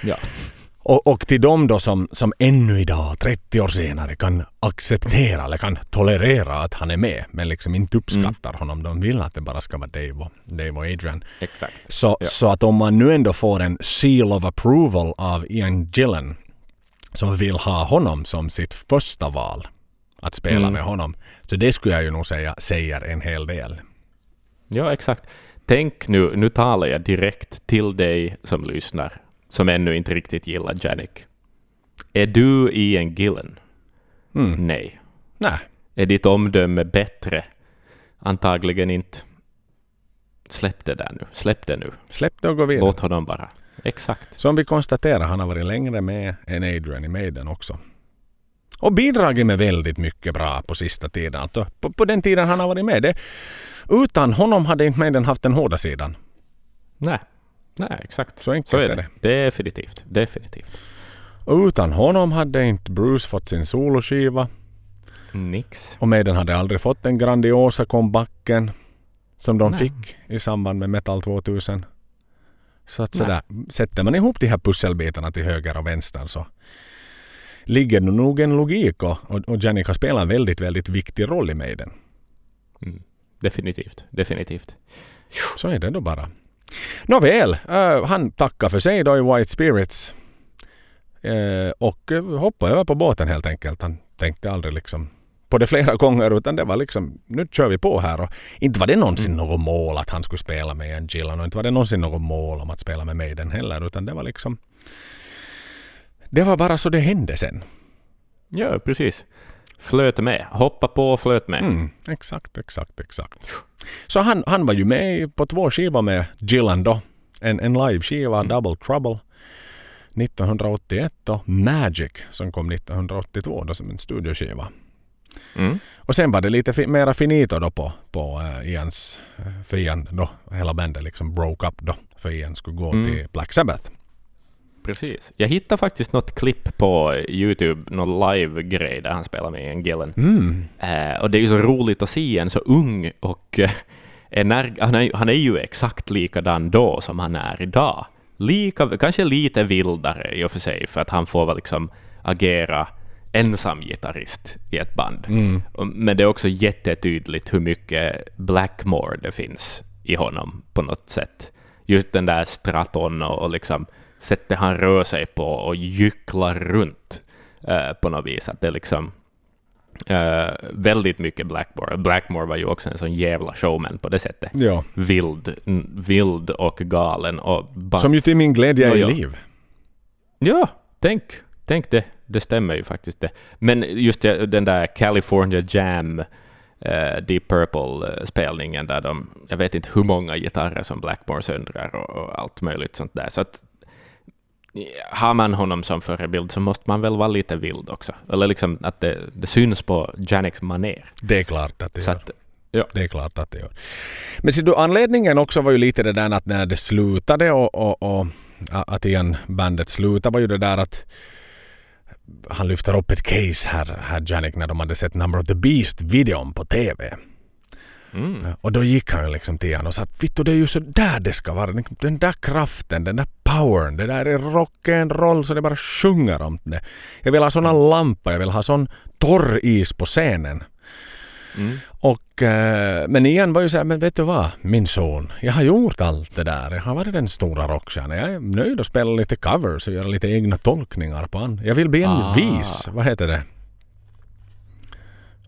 Ja. Och, och till de då som, som ännu idag, 30 år senare, kan acceptera eller kan tolerera att han är med men liksom inte uppskattar honom. De vill att det bara ska vara Dave och, Dave och Adrian. Exakt. Så, Ja. så att om man nu ändå får en seal of approval av Ian Gillen som vill ha honom som sitt första val att spela Mm. med honom. Så det skulle jag ju nog säga säger en hel del. Ja, exakt. Tänk nu, nu talar jag direkt till dig som lyssnar, som ännu inte riktigt gillar Janik. Är du Ian Gillen? Mm. Nej. Nej, Är ditt omdöme bättre? Antagligen inte. Släpp det där nu. Släpp det nu. släpp det och gå vidare. Låt honom vara. Exakt. Som vi konstaterar, han har varit längre med än Adrian i Maiden också. Och bidragit med väldigt mycket bra på sista tiden. Alltså, på, på den tiden han har varit med. Det, utan honom hade inte Maiden haft den hårda sidan. Nej. Nej, exakt. Så enkelt Så är är det. det. Definitivt. Definitivt. Och utan honom hade inte Bruce fått sin soloskiva. Nix. Och Maiden hade aldrig fått den grandiosa comebacken som de Nej. fick i samband med Metal 2000. Så att Nej. sådär, sätter man ihop de här pusselbitarna till höger och vänster så ligger det nog en logik och, och, och spelat en väldigt, väldigt viktig roll i Maiden. Mm. Definitivt. Definitivt. Så är det då bara. Nåväl, uh, han tackar för sig då i White Spirits. Eh, och uh, hoppade över på båten helt enkelt. Han tänkte aldrig liksom på det flera [LAUGHS] gånger utan det var liksom nu kör vi på här. Och inte var det någonsin något mål att han skulle spela med en Gillan och inte var det någonsin något mål om att spela med Maiden heller utan det var liksom det var bara så det hände sen. Ja, precis. Flöt med. Hoppa på och flöt med. Mm, exakt, exakt, exakt. Så han, han var ju med på två skivor med Gillan då. En, en live-skiva, Mm. Double Trouble 1981 och Magic som kom 1982 då som en studioskiva. Mm. Och sen var det lite fi- mera finito då på, på uh, Ians, uh, för Ian då, hela bandet liksom broke up då. För Ian skulle gå Mm. till Black Sabbath. Precis. Jag hittade faktiskt något klipp på YouTube, någon live-grej där han spelar med en Gillen. Mm. Eh, och det är ju så roligt att se en så ung och eh, energ- han, är, han är ju exakt likadan då som han är idag. Lika, kanske lite vildare i och för sig, för att han får väl liksom agera ensam gitarrist i ett band. Mm. Men det är också jättetydligt hur mycket Blackmore det finns i honom på något sätt. Just den där straton och, och liksom sättet han rör sig på och gycklar runt eh, på något vis. Att det är liksom eh, väldigt mycket Blackmore. Blackmore var ju också en sån jävla showman på det sättet. Ja. Vild, vild och galen och bara... Som ju till min glädje är i liv. Ja, tänk, tänk det. Det stämmer ju faktiskt det. Men just den där California Jam eh, Deep Purple-spelningen där de, jag vet inte hur många gitarrer som Blackmore söndrar och, och allt möjligt sånt där. Så att har man honom som förebild så måste man väl vara lite vild också. Eller liksom att det, det syns på Janiks maner. Det är klart att det Så gör. att, Det är klart att det gör. Men ser du, anledningen också var ju lite det där att när det slutade och, och, och att igen bandet slutade var ju det där att han lyfter upp ett case här, här Janik, när de hade sett Number of the Beast-videon på TV. Mm, Och då gick han liksom till honom och sa att Vittu det är ju så där det ska vara. Den där kraften, den där powern, det där är rock'n'roll så det bara sjunger om det. Jag vill ha såna lampor, jag vill ha sån torr is på scenen. mm, Och, eh, men igen var ju så här, men vet du vad, min son, jag har gjort allt det där. Jag har varit den stora rockstjärnan. Jag är nöjd att spela lite covers och göra lite egna tolkningar på an. Jag vill bli en Ah. vis, vad heter det?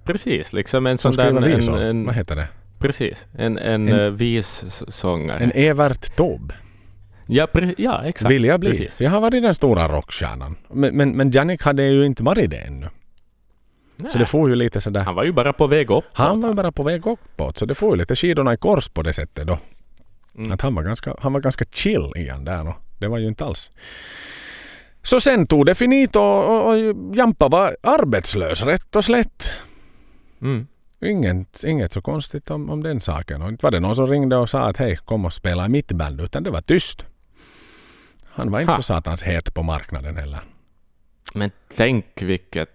Precis, liksom en Som sån där... visor, En, en, vad heter det? precis, en, en, En- eh, vissångare. En Evert Taube. ja, pre, ja, exakt. Vill jag bli. Precis. För jag har varit den stora rockstjärnan. Men, men, men Janik hade ju inte varit det ännu. Så Nej. det får ju lite sådär. Han var ju bara på väg upp. Han var bara på väg uppåt. Så det får ju lite skidorna i kors på det sättet då. Mm. Att han var ganska, han var ganska chill igen där och det var ju inte alls. Så sen tog det finito och, och, och Jampa var arbetslös rätt och slätt. Mm. Inget, inget så konstigt om, om den saken. Och inte var det någon som ringde och sa att hej kom och spela i mitt band utan det var tyst. Han var inte Ha. så satans het på marknaden heller. Men tänk vilket...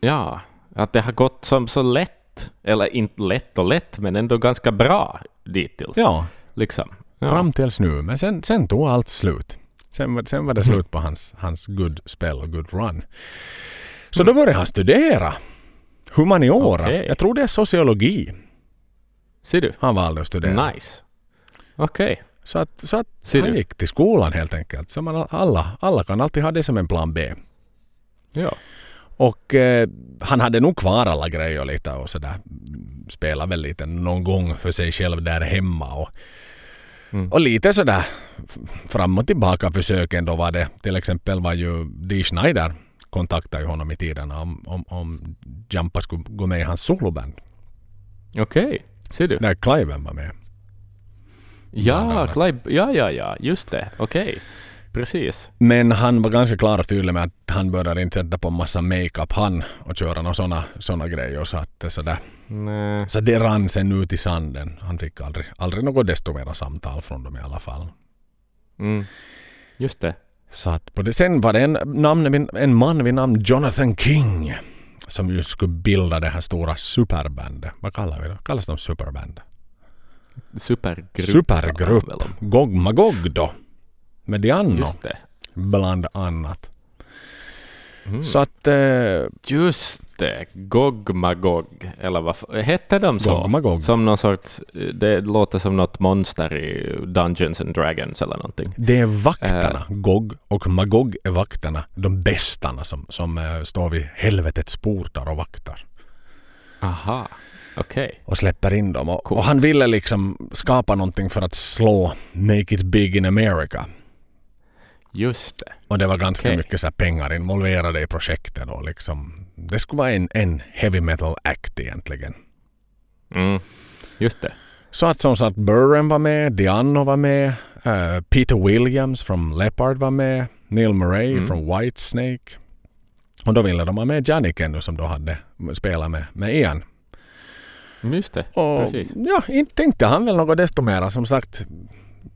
Ja, att det har gått som så lätt. Eller inte lätt och lätt, men ändå ganska bra dittills. Ja, Liksom. Ja. fram tills nu. Men sen, sen tog allt slut. Sen, var- sen var det Mhm. slut på hans, hans good spell och good run. Så då började han studera humaniora. Okej. Jag tror det är sociologi Ser du? han valde att studera. Nice. Okej. Så att, så att Ser han du? gick till skolan helt enkelt. Så man, alla, alla kan alltid ha det som en plan B. Ja. Och eh, han hade nog kvar alla grejer lite och sådär. Spelade väl lite någon gång för sig själv där hemma. Och, Mm. och lite sådär fram och tillbaka försöken då var det. Till exempel var ju Dee Schneider kontaktade ju honom i tiden om, om, om Jampa skulle gå med i hans soloband. Okej. Ser du? När Cliven var med. Ja. Clive, ja, ja, ja, just det. Okej. Precis. Men han var ganska klar och tydlig med att han började inte sätta på massa makeup han och köra några såna, såna grejer. Så, att, sådär. Nej. så det rann sen ut i sanden. Han fick aldrig, aldrig något desto mera samtal från dem i alla fall. Mm. Just det. Så att på det, sen var det en, namn, en man vid namn Jonathan King som ju skulle bilda det här stora superbandet. Vad kallar vi det? Kallas de superband? Supergrupp. Supergrupp. Gog Magog då. Med. Dianno Just det. bland annat. Mm. Så att eh, Just det. Gog Magog. Eller vad hette de så? Gog Magog. Som någon sorts... Det låter som något monster i Dungeons and Dragons eller någonting. Det är vakterna. Eh. Gog och Magog är vakterna. De bästarna som, som eh, står vid helvetets portar och vaktar. Aha. Okej. Och släpper in dem. Och, Coolt. och han ville liksom skapa någonting för att slå Make it big in America. Just det. Och det var ganska Okej. mycket så pengar involverade i projektet. Och liksom, det skulle vara en, en heavy metal act egentligen. Mm. Just det. Så att som sagt Burren var med, Dianno var med, eh, Peter Williams från Leopard var med, Neil Murray Mm. från Whitesnake. Och då ville de ha med Janik ännu som då hade spelat med, med Ian. Just det. Och Precis. ja, inte tänkte han väl något desto mera. Som sagt,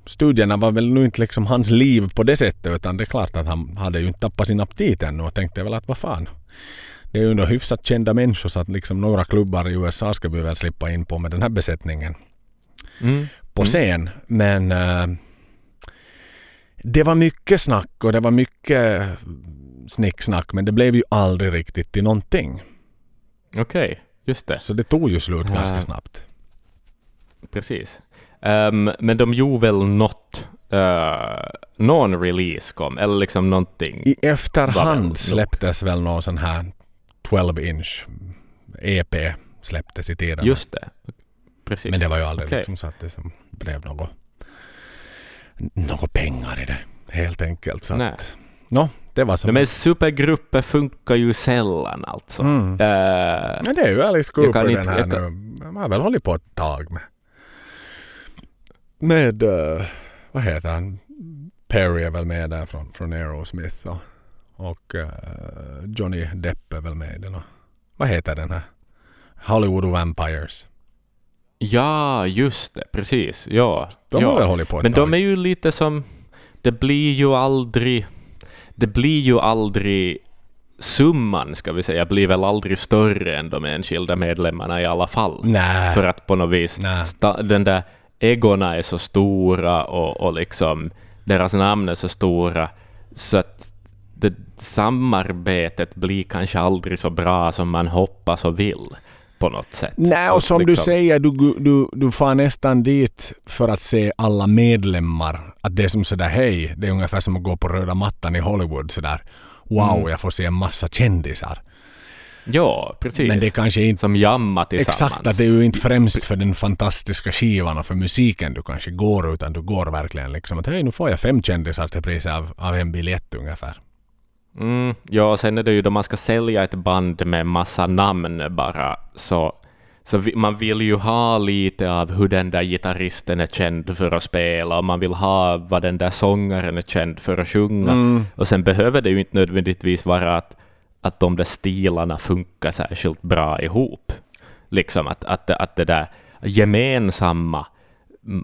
studierna var väl nu inte liksom hans liv på det sättet utan det är klart att han hade ju inte tappat sin aptit ännu och tänkte väl att vad fan. Det är ju ändå hyfsat kända människor så att liksom några klubbar i USA ska vi väl slippa in på med den här besättningen Mm. på Mm. scen. Men eh, det var mycket snack och det var mycket snicksnack men det blev ju aldrig riktigt till någonting. Okej. Just det. Så det tog ju slut ganska Äh. snabbt. Precis. Ehm, men de gjorde väl något... Uh, någon release kom, eller liksom någonting. I efterhand släpptes väl någon sån här 12-inch EP släpptes i tiden. Just det. Precis. Men det var ju aldrig Okej. liksom så att det som blev något, något pengar i det helt enkelt. Så Nej. att, no, det var som... Men supergrupper funkar ju sällan alltså. Mm. Eh, Men det är ju Alice Cooper inte- den här jag kan- nu. Man har väl hållit på ett tag med. Med, eh, vad heter han? Perry är väl med där från, från Aerosmith och, och eh, Johnny Depp är väl med i den. Och, vad heter den här? Hollywood Vampires. ja, just det. Precis. Ja. De ja. har väl hållit på ett Men tag. de är ju lite som... Det blir ju aldrig... Det blir ju aldrig... Summan, ska vi säga, blir väl aldrig större än de enskilda medlemmarna i alla fall. Nej. För att på något vis... Sta, den där egona är så stora och, och liksom deras namn är så stora så att det samarbetet blir kanske aldrig så bra som man hoppas och vill på något sätt. Nej, och som du liksom- säger, du, du, du far nästan dit för att se alla medlemmar. Att det är som sådär, hej, det är ungefär som att gå på röda mattan i Hollywood sådär. Wow, Mm. jag får se en massa kändisar. Ja, precis. Men det är kanske inte Som jamma tillsammans. Exakt, att det är ju inte främst för den fantastiska skivan och för musiken du kanske går utan du går verkligen liksom att hej nu får jag fem kändisar till priset av, av en biljett ungefär. Mm, ja, och sen är det ju då man ska sälja ett band med massa namn bara, så, så vi, man vill ju ha lite av hur den där gitarristen är känd för att spela, och man vill ha vad den där sångaren är känd för att sjunga. Mm. Och sen behöver det ju inte nödvändigtvis vara att, att de där stilarna funkar särskilt bra ihop. Liksom att, att, att det där gemensamma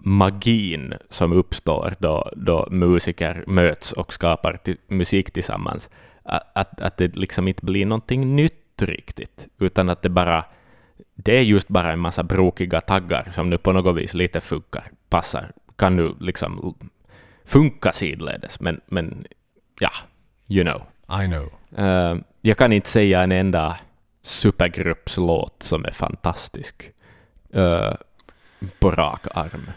magin som uppstår då, då musiker möts och skapar musik tillsammans, att, att, att det liksom inte blir någonting nytt riktigt, utan att det bara det är just bara en massa brokiga taggar som nu på något vis lite funkar, passar, kan nu liksom funka sidledes, men, men ja, you know. I know. Uh, jag kan inte säga en enda supergruppslåt som är fantastisk uh, på rak arm.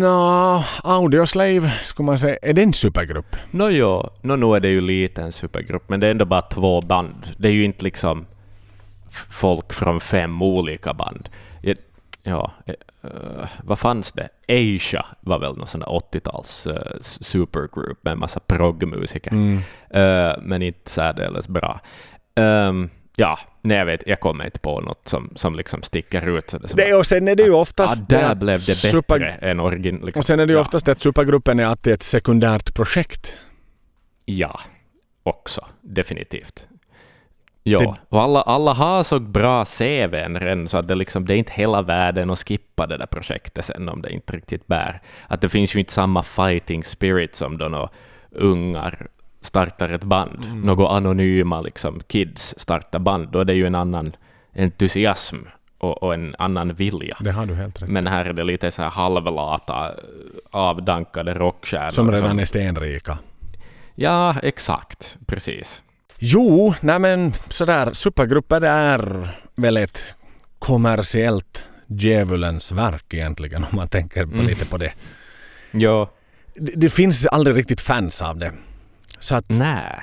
Nå, Audioslave skulle man säga, är det en supergrupp? Nå jo, no, nu är det ju lite en supergrupp, men det är ändå bara två band. Det är ju inte liksom folk från fem olika band. Ja, uh, vad fanns det? Asia var väl någon sån där 80-tals uh, supergroup med en massa proggmusiker, mm. uh, men inte särdeles bra. Um, ja, nej jag vet, jag kommer inte på något som, som liksom sticker ut. Så det, det och sen är det ju oftast... Ja, där blev det bättre super... än origin... Liksom. Och sen är det ju ja. oftast att supergruppen är alltid ett sekundärt projekt. Ja, också. Definitivt. Ja, det... och alla, alla har så bra CVn redan så att det, liksom, det är inte hela världen att skippa det där projektet sen om det inte riktigt bär. Att det finns ju inte samma fighting spirit som då några ungar startar ett band. Mm. Några anonyma liksom, kids startar band. Då är det ju en annan entusiasm och, och, en annan vilja. Det har du helt rätt Men här är det lite så här halvlata, avdankade rockstjärnor. Som redan som... är stenrika. Ja, exakt. Precis. Jo, nej men sådär, supergrupper är väl ett kommersiellt djävulens verk egentligen om man tänker mm. lite på det. Ja. Det, det, finns aldrig riktigt fans av det. Så att... Nej.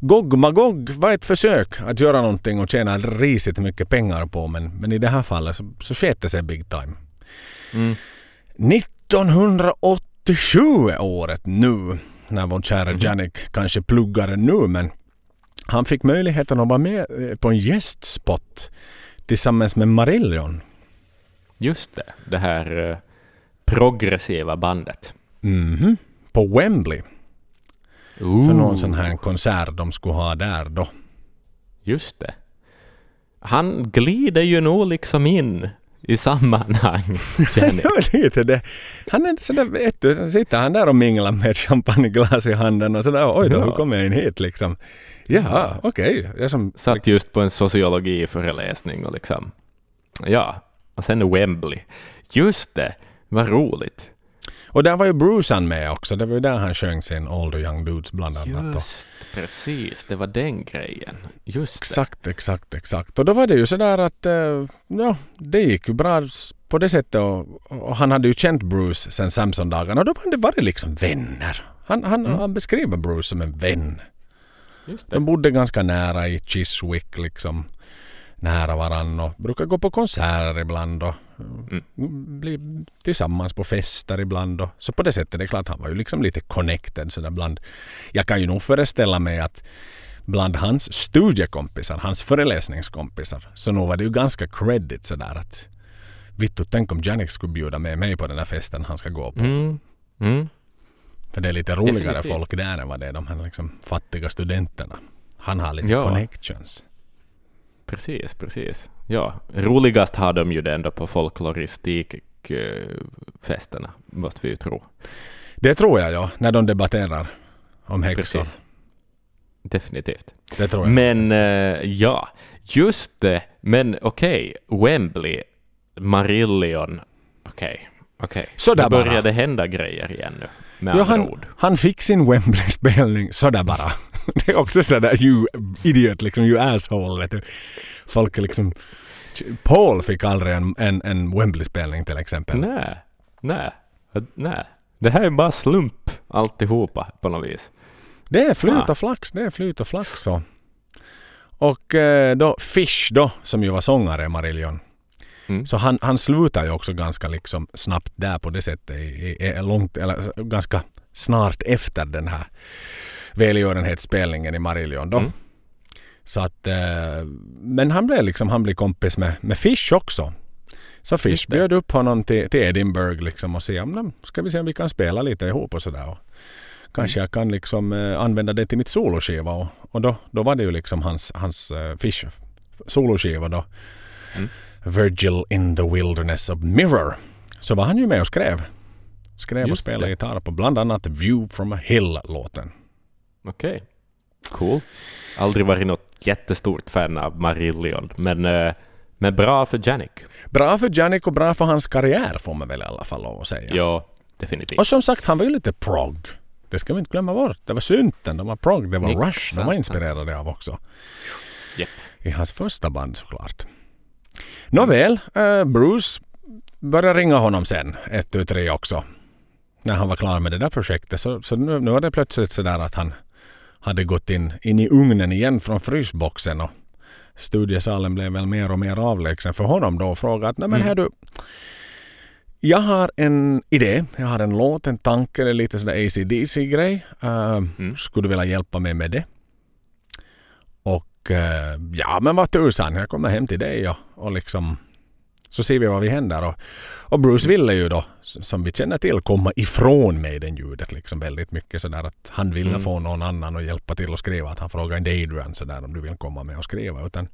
Gog Magog var ett försök att göra någonting och tjäna risigt mycket pengar på men, men i det här fallet så, så sket det sig big time. Mm. 1987 är året nu när vår kära mm. Janik kanske pluggar nu men han fick möjligheten att vara med eh, på en gästspot tillsammans med Marillion. Just det, det här eh, progressiva bandet. Mhm, på Wembley. Ooh. För någon sån här konsert de skulle ha där då. Just det. Han glider ju nog liksom in i sammanhang. [LAUGHS] lite det. Han är sådär, vet du, sitter han där och minglar med champagneglas i handen och sådär, oj då, ja. hur kom jag in hit liksom? Jaha, okej. Okay. Som... Satt just på en sociologiföreläsning och liksom, ja, och sen Wembley. Just det, vad roligt. Och där var ju Brucean med också. Det var ju där han sjöng sin Older Young Dudes bland annat. Just precis, det var den grejen. Just exakt, det. exakt, exakt. Och då var det ju sådär att uh, ja, det gick ju bra på det sättet och, och han hade ju känt Bruce sen Samson-dagarna och då hade varit liksom vänner. Han, han, mm. han beskriver Bruce som en vän. De bodde ganska nära i Chiswick liksom nära varandra och brukar gå på konserter ibland och mm. bli tillsammans på fester ibland. Och, så på det sättet, det är klart han var ju liksom lite connected sådär bland. Jag kan ju nog föreställa mig att bland hans studiekompisar, hans föreläsningskompisar, så nog var det ju ganska credit sådär att Vittu, tänk om Janik skulle bjuda med mig på den där festen han ska gå på. Mm. Mm. För det är lite roligare Definitivt. folk där än vad det är de här liksom fattiga studenterna. Han har lite ja. connections. Precis, precis. Ja, roligast har de ju det ändå på folkloristikfesterna, måste vi ju tro. Det tror jag, ja, när de debatterar om häxor. Precis. Definitivt. Det tror jag. Men uh, ja, just det. Men okej, okay. Wembley, Marillion, okej. Okay. Okej, okay. Så där började bara. hända grejer igen nu. Med ja, han, ord. han fick sin Wembley-spelning sådär bara. [LAUGHS] det är också sådär you idiot, liksom you asshole. Vet du. Folk liksom... Paul fick aldrig en, en, en Wembley-spelning till exempel. Nej, nej, nej. Det här är bara slump alltihopa på något vis. Det är flyt och ah. flax, det är flyt och flax så. Och eh, då Fish då, som ju var sångare Marillion. Mm. Så han, han slutar ju också ganska liksom snabbt där på det sättet. I, i, långt, eller ganska snart efter den här välgörenhetsspelningen i Marillion då. Mm. Så att, eh, men han blev liksom, han blev kompis med, med Fish också. Så Fish bjöd upp honom till, till Edinburgh liksom och sa om ska vi se om vi kan spela lite ihop och sådär. Kanske mm. jag kan liksom eh, använda det till mitt soloskiva och, och då, då var det ju liksom hans, hans uh, Fish soloskiva då. Mm. Virgil in the Wilderness of Mirror. Så var han ju med och skrev. Skrev Just och spelade det. gitarr på bland annat View from a Hill-låten. Okej. Okay. Cool. Aldrig varit något jättestort fan av Marillion, men uh, Men bra för Janik. Bra för Janik och bra för hans karriär får man väl i alla fall lov att säga. Ja, definitivt. Och som sagt, han var ju lite prog. Det ska vi inte glömma bort. Det var synten, det var prog, det var Exakt. Rush de var inspirerade av också. Japp. I hans första band såklart. Nåväl, eh, Bruce började ringa honom sen, ett, tu, tre också. När han var klar med det där projektet. Så, så nu, nu var det plötsligt sådär att han hade gått in, in i ugnen igen från frysboxen och studiesalen blev väl mer och mer avlägsen för honom då och frågade att nej men Mm. här du jag har en idé, jag har en låt, en tanke, det är lite sådär ACDC-grej. Uh, Mm. Skulle du vilja hjälpa mig med det? Och eh, ja, men vad tusan, jag kommer hem till dig och, och liksom så ser vi vad vi händer. Och, och Bruce ville ju då, som vi känner till, komma ifrån Maiden-ljudet liksom väldigt mycket sådär att han ville Mm. få någon annan att hjälpa till att skriva. Att han frågade inte Adrian sådär om du vill komma med och skriva. Utan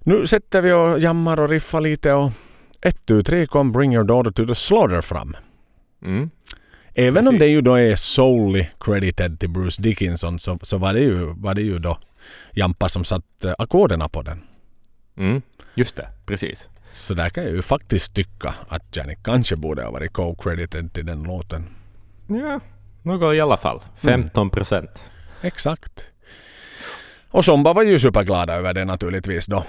nu sätter vi och jammar och riffar lite och ett, tu, tre kom Bring Your Daughter to the Slaughter fram. Mm. Även om det ju då är solely credited till Bruce Dickinson så, så var, det ju, var det ju då Jampa som satt eh, ackorderna på den. Mm. Just det, precis. Så där kan jag ju faktiskt tycka att Janik kanske borde ha varit co-credited till den låten. Ja, något i alla fall. 15 procent. Exakt. Och Somba var ju superglada över det naturligtvis då.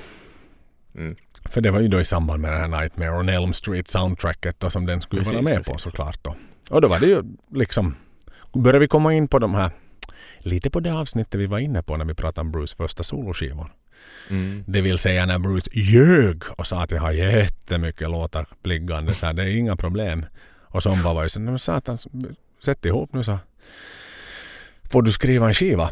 Mm. För det var ju då i samband med den här Nightmare on Elm Street soundtracket då som den skulle Precis, vara med på precis. såklart då. Och då var det ju liksom, började vi komma in på de här, lite på det avsnittet vi var inne på när vi pratade om Bruce första soloskivor. Mm. Det vill säga när Bruce ljög och sa att jag har jättemycket låtar liggande så här, det är inga problem. Och som var ju så, "Nej, men satan, sätt ihop nu så får du skriva en skiva.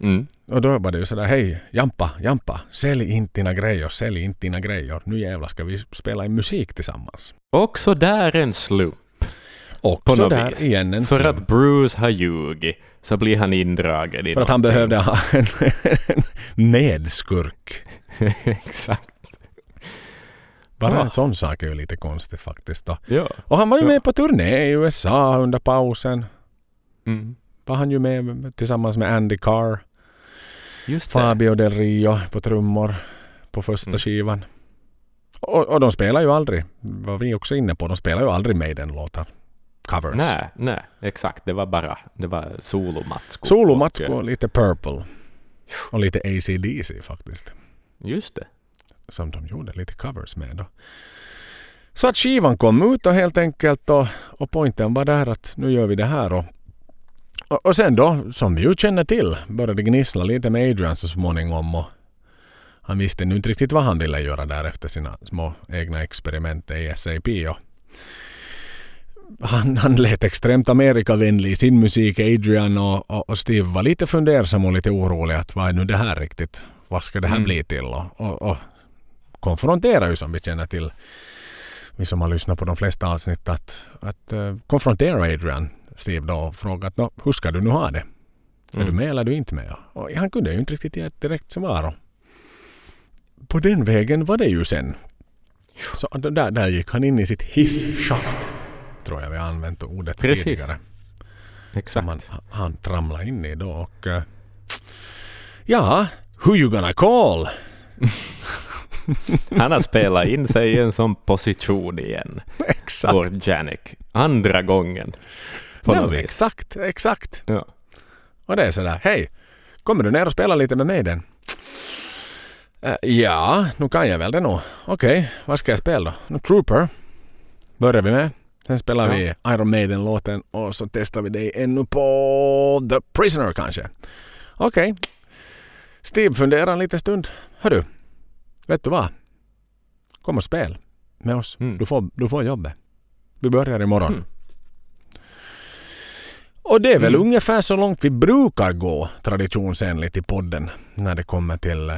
Mm. Och då var det ju sådär, hej Jampa, Jampa, sälj inte dina grejer, sälj inte dina grejer. Nu jävlar ska vi spela in musik tillsammans. Också där en slump. Och På något där vis. igen en För att Bruce har ljugit så blir han indragen i För att han någonting. behövde ha [LAUGHS] en, en medskurk. [LAUGHS] Exakt. Bara en sån sak är ju lite konstigt faktiskt. Då. Ja. Och han var ju Ja. med på turné i USA under pausen. Mm. Var han ju med tillsammans med Andy Carr, Just det. Fabio Del Rio på trummor på första Mm. skivan. Och, och de spelar ju aldrig, vad vi också inne på, de spelar ju aldrig Maiden-låtar. Covers. Nej, nej, exakt. Det var bara det var solomatskor. Solomatsko Och, och lite Purple. Och lite AC/DC faktiskt. Just det. Som de gjorde lite covers med då. Så att skivan kom ut och helt enkelt och, och poängen var där att nu gör vi det här och, och, och sen då, som vi ju känner till, började gnissla lite med Adrian så småningom och han visste nu inte riktigt vad han ville göra där efter sina små egna experiment i SAP och han, han lät extremt Amerikavänlig i sin musik, Adrian och, och, och Steve var lite fundersam och lite orolig att vad är nu det här riktigt? Vad ska det här Mm. bli till? Och, och, och konfronterar ju som vi känner till, vi som har lyssnat på de flesta avsnitt, att, att uh, konfrontera Adrian, Steve då och fråga att "Nå, hur ska du nu ha det? Är Mm. du med eller är du inte med? Och han kunde ju inte riktigt ge ett direkt svar. På den vägen var det ju sen. Så där, där gick han in i sitt hisschakt. Tror jag vi har använt ordet Precis. tidigare. Exakt. Som han, tramlade in i då. Och, eh, ja, who you gonna call? [LAUGHS] Han har spelat in sig i en sån position igen. [LAUGHS] Exakt. Vår Janik. Andra gången. På Nej, exakt, exakt. Ja. Och det är sådär, hej, kommer du ner och spela lite med mig den? Eh, ja, nu kan jag väl det nog. Okej, vad ska jag spela då? No, Trooper börjar vi med. Sen spelar Ja. vi Iron Maiden-låten och så testar vi det ännu på The Prisoner kanske. Okej. Steve funderar en liten stund. Hörru, vet du vad? Kom och spel med oss. Mm. Du, får, du får jobbet. Vi börjar imorgon. Mm. Och det är väl Mm. ungefär så långt vi brukar gå traditionsenligt i podden när det kommer till eh,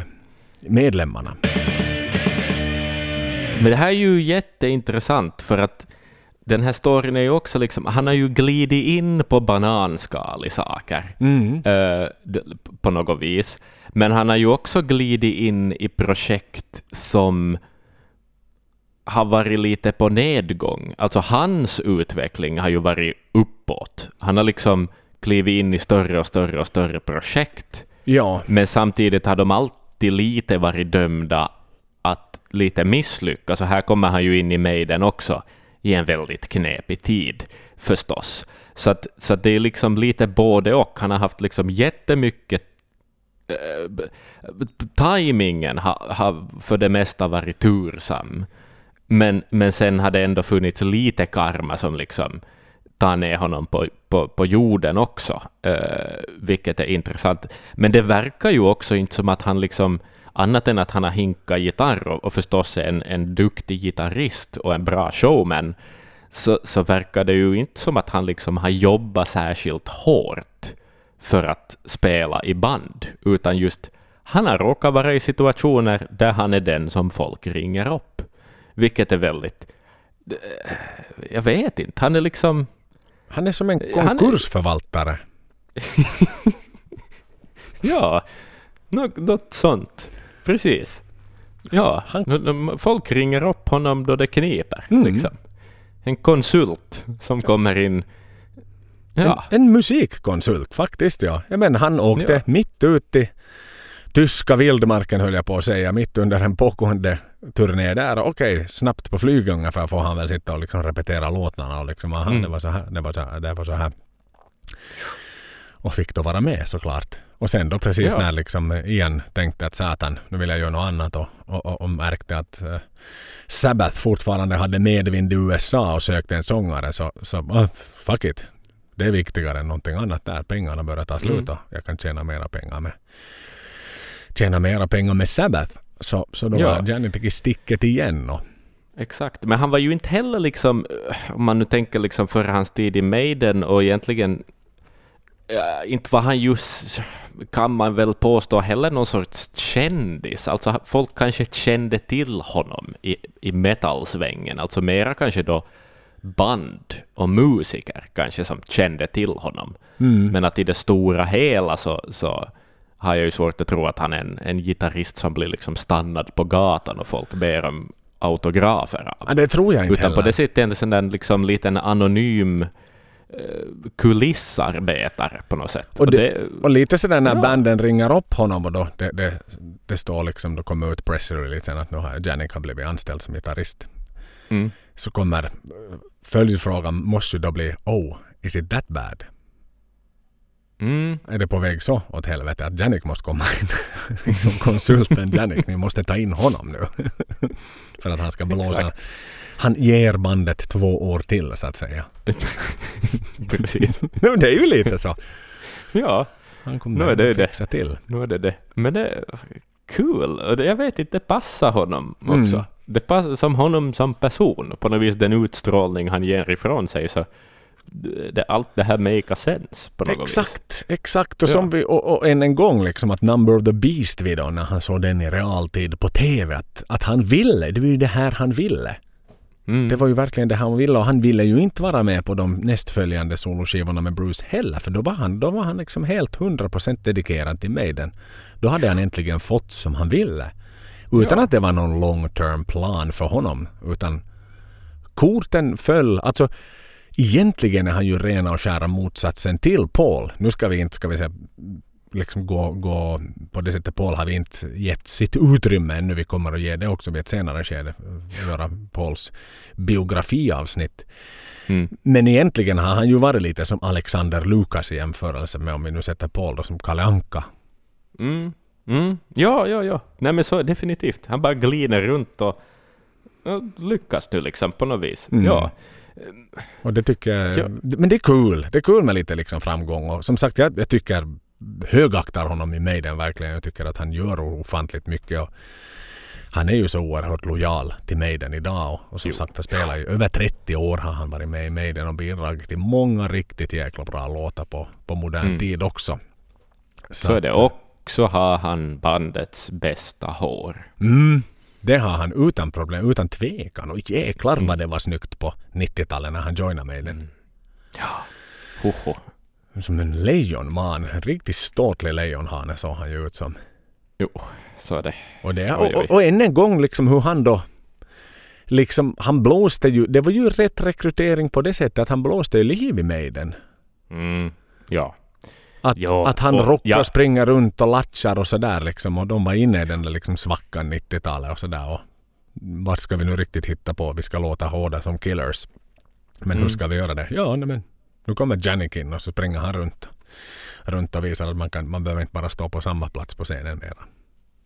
medlemmarna. Men det här är ju jätteintressant för att den här storyn är ju också liksom, han har ju glidit in på bananskal i saker. Mm. eh, på något vis. Men han har ju också glidit in i projekt som har varit lite på nedgång. Alltså hans utveckling har ju varit uppåt. Han har liksom klivit in i större och större och större projekt. Ja, Men samtidigt har de alltid lite varit dömda att lite misslyckas. Och här kommer han ju in i Maiden också i en väldigt knepig tid förstås. Så, att, så att det är liksom lite både och. Han har haft liksom jättemycket eh, äh, timingen har, har för det mesta varit tursam. Men, men sen har det ändå funnits lite karma som liksom tar ner honom på, på, på jorden också, äh, vilket är intressant. Men det verkar ju också inte som att han liksom annat än att han har hinkat gitarr och, och förstås en, en duktig gitarrist och en bra showman, så, så verkar det ju inte som att han liksom har jobbat särskilt hårt för att spela i band, utan just han har råkat vara i situationer där han är den som folk ringer upp, vilket är väldigt... Jag vet inte, han är liksom... Han är som en konkursförvaltare. [LAUGHS] ja, något sånt. Precis. Ja, han... folk ringer upp honom då det kniper. Mm. Liksom. En konsult som kommer in. Ja. En, en musikkonsult faktiskt, ja. Jag menar, han åkte ja. mitt ut i tyska vildmarken höll jag på att säga, mitt under en pågående turné där. Okej, snabbt på flyg ungefär får han väl sitta och liksom repetera låtarna och liksom, aha, mm. det var så här, det var så här, det var så här. Och fick då vara med såklart. Och sen då precis ja. när liksom igen tänkte att satan, nu vill jag göra något annat och, och, och märkte att uh, Sabbath fortfarande hade medvind i USA och sökte en sångare så, så uh, fuck it. Det är viktigare än någonting annat där. Pengarna börjar ta slut mm. och jag kan tjäna mera pengar med tjäna mera pengar med Sabbath. Så, så då ja. var Janne sticket igen. Och, Exakt, men han var ju inte heller liksom, om man nu tänker liksom för hans tid i Maiden och egentligen inte var han just, kan man väl påstå, heller någon sorts kändis. Alltså folk kanske kände till honom i, i metalsvängen, alltså mera kanske då band och musiker kanske som kände till honom. Mm. Men att i det stora hela så, så har jag ju svårt att tro att han är en, en gitarrist som blir liksom stannad på gatan och folk ber om autografer av. Ja, det tror jag inte Utan heller. på det sättet är det en liksom liten anonym kulissarbetare på något sätt. Och, det, och lite sådär när ja. banden ringer upp honom och då det, det, det står liksom, då kommer ut press releasen att nu har Janik har blivit anställd som gitarrist. Mm. Så kommer eh, följdfrågan måste ju då bli Oh, is it that bad? Mm. Är det på väg så åt helvete att Janik måste komma in [LAUGHS] som konsulten Janik? Ni måste ta in honom nu. [LAUGHS] För att han ska blåsa han ger bandet två år till så att säga. [LAUGHS] Precis. [LAUGHS] det är ju lite så. Ja. Han kommer nu är det fixa det. till. Nu är det det. Men det är kul. Och jag vet inte, det passar honom också. Mm. Det passar som honom som person. På något vis den utstrålning han ger ifrån sig. Så det, allt det här make a sense på något exakt, vis. Exakt, och, ja. som vi, och, och än en gång liksom att Number of the Beast-videon när han såg den i realtid på TV. Att, att han ville, det var ju det här han ville. Mm. Det var ju verkligen det han ville och han ville ju inte vara med på de nästföljande soloskivorna med Bruce heller för då var han, då var han liksom helt 100% dedikerad till Maiden. Då hade han äntligen fått som han ville. Utan ja. att det var någon long term plan för honom. Utan korten föll. Alltså egentligen är han ju rena och skära motsatsen till Paul. Nu ska vi inte ska vi säga, liksom gå, gå på det sättet. Paul har vi inte gett sitt utrymme ännu. Vi kommer att ge det också vid ett senare skede. Göra Pauls biografiavsnitt. Mm. Men egentligen har han ju varit lite som Alexander Lukas i jämförelse med om vi nu sätter Paul då som Kalle Anka. Mm. Mm. Ja, ja, ja. Nej men så definitivt. Han bara glider runt och, och lyckas nu liksom på något vis. Mm. Ja. Och det tycker jag, ja. Men det är kul. Det är kul med lite liksom framgång och som sagt jag, jag tycker högaktar honom i Maiden verkligen. Jag tycker att han gör ofantligt mycket. Och han är ju så oerhört lojal till Maiden idag och, och som jo. sagt han spelar ju över 30 år har han varit med i Maiden och bidragit till många riktigt jäkla bra låtar på, på modern mm. tid också. Så, så är det. Också har han bandets bästa hår. Mm, det har han utan problem, utan tvekan. Och jäklar mm. vad det var snyggt på 90-talet när han joinade Maiden. Mm. Ja, hoho som en lejonman. En riktigt ståtlig lejonhane såg han ju ut som. Jo, så är det. Och, det, oj. och, och än en gång liksom hur han då liksom, han blåste ju, det var ju rätt rekrytering på det sättet att han blåste ju liv i Maiden. Mm, ja. Att, Jo, att han och- rockar ja. och springer runt och latchar och sådär liksom. Och de var inne i den där liksom svackan 90-talet och sådär. Och vad ska vi nu riktigt hitta på? Vi ska låta hårda som killers. Men hur Mm. ska vi göra det? Ja, nej, men nu kommer Janik in och så springer han runt. Runt och visar att man, kan, man behöver inte bara stå på samma plats på scenen mera.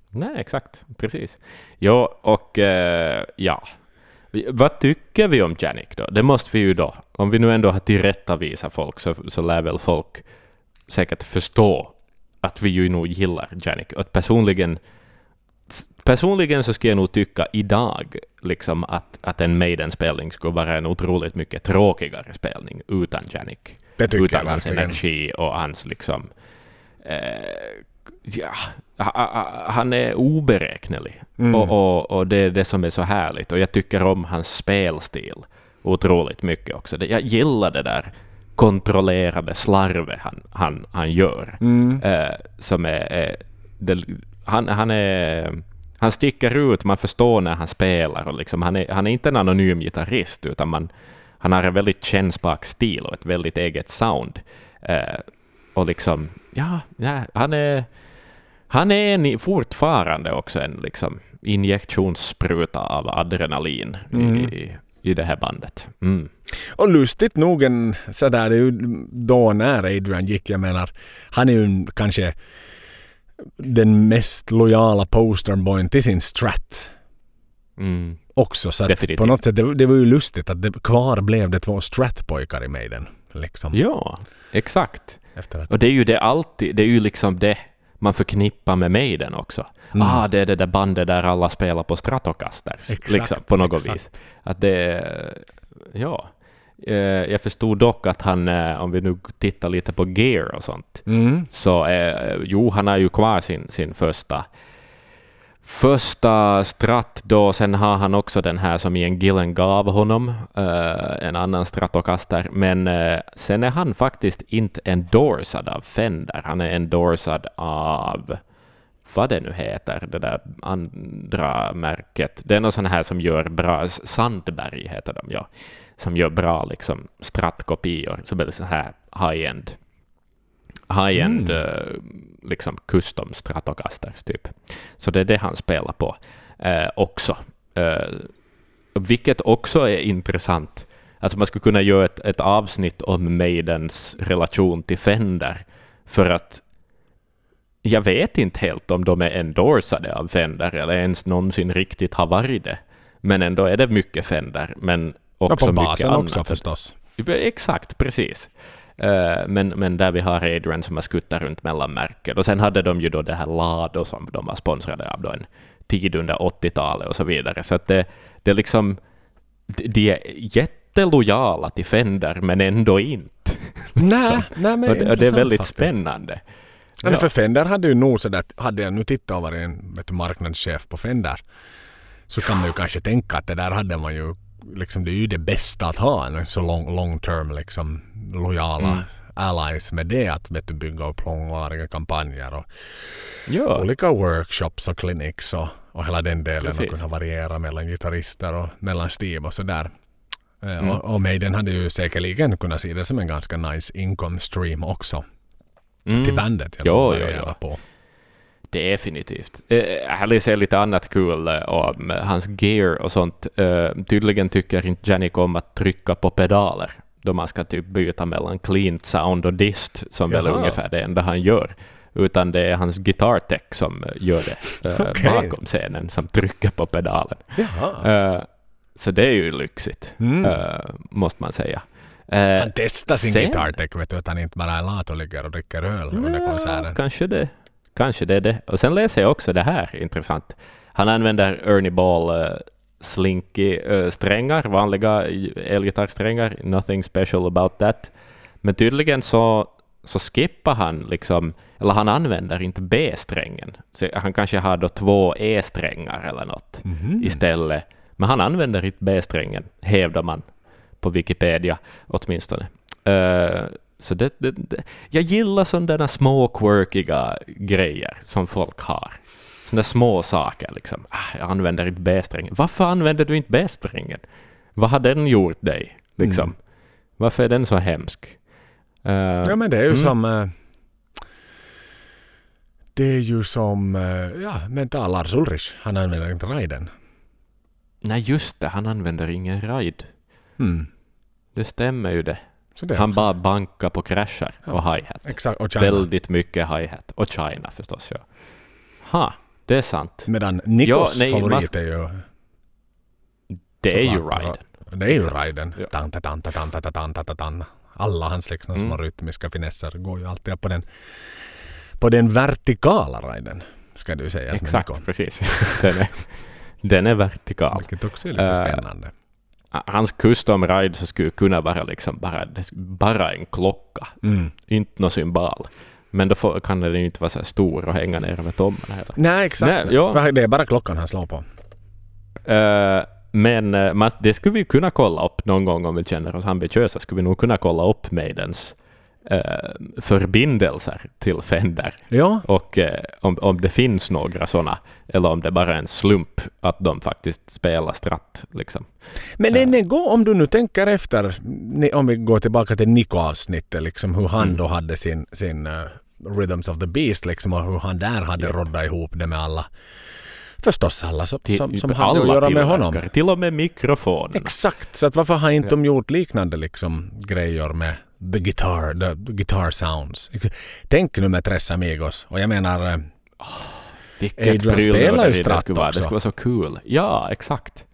Nej, exakt. Precis. Jo, och eh, ja. Vad tycker vi om Janik då? Det måste vi ju då. Om vi nu ändå har tillrättavisat folk så, så lär väl folk säkert förstå att vi ju nog gillar Janik. Och att personligen, personligen så skulle jag nog tycka idag liksom att, att en Maiden-spelning skulle vara en otroligt mycket tråkigare spelning utan Janik. Utan hans energi och hans liksom... Eh, ja, ha- ha- han är oberäknelig. Mm. Och, och, och det är det som är så härligt. Och jag tycker om hans spelstil otroligt mycket också. Jag gillar det där kontrollerade slarvet han, han, han gör. Mm. Eh, som är... är det, han, han är... Han sticker ut, man förstår när han spelar. Och liksom, han, är, han är inte en anonym gitarrist, utan man, han har en väldigt kännsprak stil och ett väldigt eget sound. Eh, och liksom, ja, ja han är... Han är en, fortfarande också en liksom, injektionsspruta av adrenalin Mm. i, i, det här bandet. Mm. Och lustigt nog en sådär, det är ju då när Adrian gick, jag menar, han är ju kanske den mest lojala posterboyn till sin strat Mm. också. Så att Definitivt. på något sätt, det, det var ju lustigt att det, kvar blev det två stratpojkar i Maiden. Liksom, Ja, exakt. att, Och det är ju det alltid, det är ju liksom det man förknippar med Maiden också. Mm. Ah, det är det där bandet där alla spelar på Stratocasters, Exakt, liksom, på något exakt. vis. Att det, ja. Eh, Jag förstod dock att han, eh, om vi nu tittar lite på gear och sånt, mm. så eh, jo, han har ju kvar sin, sin första första stratt då, sen har han också den här som Ian Gillen gav honom, en annan Stratocaster, men sen är han faktiskt inte endorsad av Fender, han är endorsad av vad det nu heter, det där andra märket. Det är något sånt här som gör bra, Sandberg heter de, ja, som gör bra liksom strattkopior, som är så här high-end high-end Mm. eh, liksom custom Stratocasters typ. Så det är det han spelar på eh, också. Eh, vilket också är intressant. Alltså man skulle kunna göra ett, ett avsnitt om Maidens relation till Fender, för att jag vet inte helt om de är endorsade av Fender eller ens någonsin riktigt har varit det. Men ändå är det mycket Fender, men Ja, också på mycket basen annat. också förstås. Exakt, precis. Eh, men, men där vi har Adrian som har skuttat runt mellan märken. Och sen hade de ju då det här Lado som de var sponsrade av då en tid under 80-talet och så vidare. Så att det, det är liksom... de- är jättelojala till Fender, men ändå inte. [LAUGHS] Nej, nej men och, det, och det är väldigt faktiskt. spännande. Ja. För Fender hade ju nog sådär, att hade jag nu tittat och varit en vet du, marknadschef på Fender så kan man ju kanske tänka att det där hade man ju liksom det är ju det bästa att ha en så long, long term liksom lojala Mm. allies med det att vet du, bygga upp långvariga kampanjer och Ja, olika workshops och clinics och, och hela den delen Precis. och kunna variera mellan gitarrister och mellan Steve och sådär. Eh, Mm. Och, och Maiden hade ju säkerligen kunnat se det som en ganska nice income stream också mm, till bandet. Jo, variera jo. På. Definitivt. Eh, Här läser jag lite annat kul eh, om eh, hans gear och sånt. Eh, Tydligen tycker inte Janik om att trycka på pedaler då man ska typ byta mellan clean sound och dist, som väl är Jaha. ungefär det enda han gör. Utan det är hans guitar tech som eh, gör det eh, [LAUGHS] Okej. bakom scenen, som trycker på pedalen. Jaha. Eh, Så det är ju lyxigt, Mm. eh, måste man säga. Eh, Han testar sin sen- Guitar Tech, vet du, att han inte bara är lat och ligger och dricker öl under konserten. Kanske det. Kanske det är det. Och sen läser jag också det här, intressant. Han använder Ernie Ball uh, slinky eh, strängar, vanliga elgitarrsträngar. Nothing special about that. Men tydligen så, så skippar han liksom, eller han använder inte B-strängen. Så han kanske har då två E-strängar eller något Mhm. istället. Men han använder inte B-strängen, hävdar man på Wikipedia åtminstone. Eh, så det, det, det, jag gillar sådana små quirkiga grejer som folk har. Sådana små saker liksom. Ah, jag använder inte B-strängen. Varför använder du inte B-strängen? Vad har den gjort dig? Liksom? Mm. Varför är den så hemsk? Eh, Ja men det är ju Mm. som... eh, Det är ju som, eh, ja, men ta Lars Ulrich. Han använder inte riden. Nej, just det, han använder ingen ride. Mm. Det stämmer ju det. Så det är Han också- bara bankar på crashar och hi-hat. Exakt, och China. Väldigt mycket hi-hat. Och China förstås, ja. Ha, det är sant. Medan Nikos Ja, nej, favorit är ju... Det är ju riden. Det är ju Exakt. riden. Ja. Tanta, tanta, tanta, tanta, tanta, tanta. Alla hans liksom Mm. små rytmiska finesser går ju alltid på den, på den vertikala riden. Ska du säga. Exakt, Niko. precis. [LAUGHS] Den är, den är vertikal. Vilket också är lite Eh, spännande. Hans custom ride så skulle kunna vara liksom bara, bara en klocka, Mm. inte någon symbol. Men då får, kan den ju inte vara så här stor och hänga ner över tommen heller. Nej, exakt. Nej, ja. Det är bara klockan han slår på. Eh, men man, det skulle vi kunna kolla upp någon gång om vi känner oss ambitiösa. Skulle vi nog kunna kolla upp Maidens eh, förbindelser till Fender. Ja, Och eh, om, om det finns några sådana, eller om det bara är en slump att de faktiskt spelar stratt. Liksom. men Ja. den går om du nu tänker efter, om vi går tillbaka till Nico-avsnittet, liksom hur han Mm. då hade sin, sin eh, Rhythms of the Beast liksom och hur han där hade Ja. roddat ihop det med alla. Förstås alla som, Till, som, som alla hade att göra med honom. Till och med mikrofonerna. Exakt, så att varför har inte Ja. de gjort liknande liksom grejer med the guitar, the, guitar sounds. Tänk nu med Tres Amigos och jag menar eh, Vilket Adrian spelar ju det stratt vara. också. Det skulle vara så kul. Ja, exakt.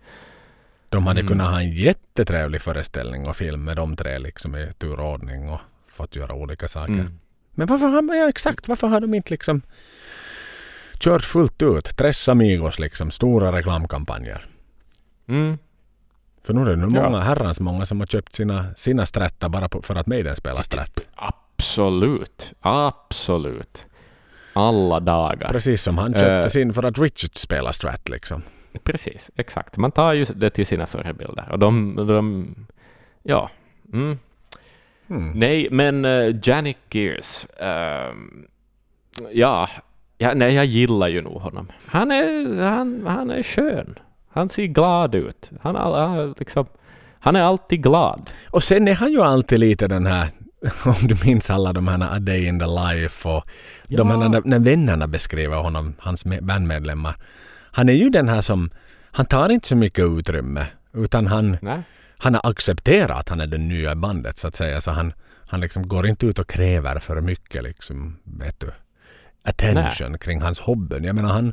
de hade Mm. kunnat ha en jättetrevlig föreställning och film med de tre liksom i turordning och fått göra olika saker. Mm. Men varför har ja, exakt, varför har de inte liksom kört fullt ut? Tres Amigos liksom, stora reklamkampanjer. Mm. För nu är det nu Ja. många herrans många som har köpt sina, sina strättar bara på, för att Maiden spelar strätt. Absolut. Absolut. Alla dagar. Precis som han köpte Eh. sin för att Richard spelar strat liksom. Precis, exakt. Man tar ju det till sina förebilder. Och de, de ja. Mm. Hmm. Nej, men uh, Janik Gears. ehm, ja, ja, nej, jag gillar ju nog honom. Han är, han, han är skön. Han ser glad ut. Han, är- han, liksom, han är alltid glad. Och sen är han ju alltid lite den här, [LAUGHS] om du minns alla de här A Day in the Life och de här när, vännerna beskriver honom, hans me- bandmedlemmar. Han är ju den här som, han tar inte så mycket utrymme utan han, Nej. han har accepterat att han är det nya bandet så att säga. Så han, han liksom går inte ut och kräver för mycket liksom, vet du, attention kring hans hobbyn. Jag menar han,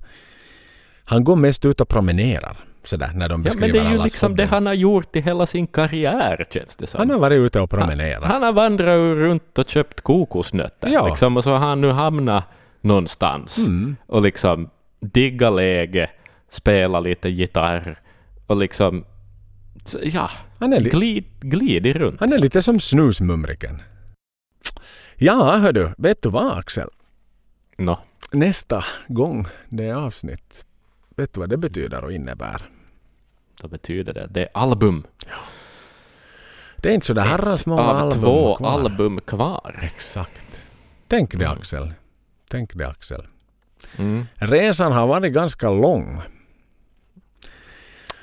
han går mest ut och promenerar sådär när de Ja, beskriver men det är ju liksom det hobbyn. han har gjort i hela sin karriär, känns det som. Han har varit ute och promenerat. Han har vandrat runt och köpt kokosnötter. Ja. Liksom, och så har han nu hamnat någonstans Mm. och liksom digga läge, spela lite gitarr och liksom ja, Han är, li- glid, glidit runt. han är lite som snusmumriken. Ja, hördu, vet du vad Axel? Nå, Nästa gång det är avsnitt, vet du vad det betyder och innebär? då betyder det. Det är album. Det är inte så där herrans många Av album två kvar. album kvar. Exakt. Tänk det Mm. Axel. Tänk det Axel. Mm, Resan har varit ganska lång.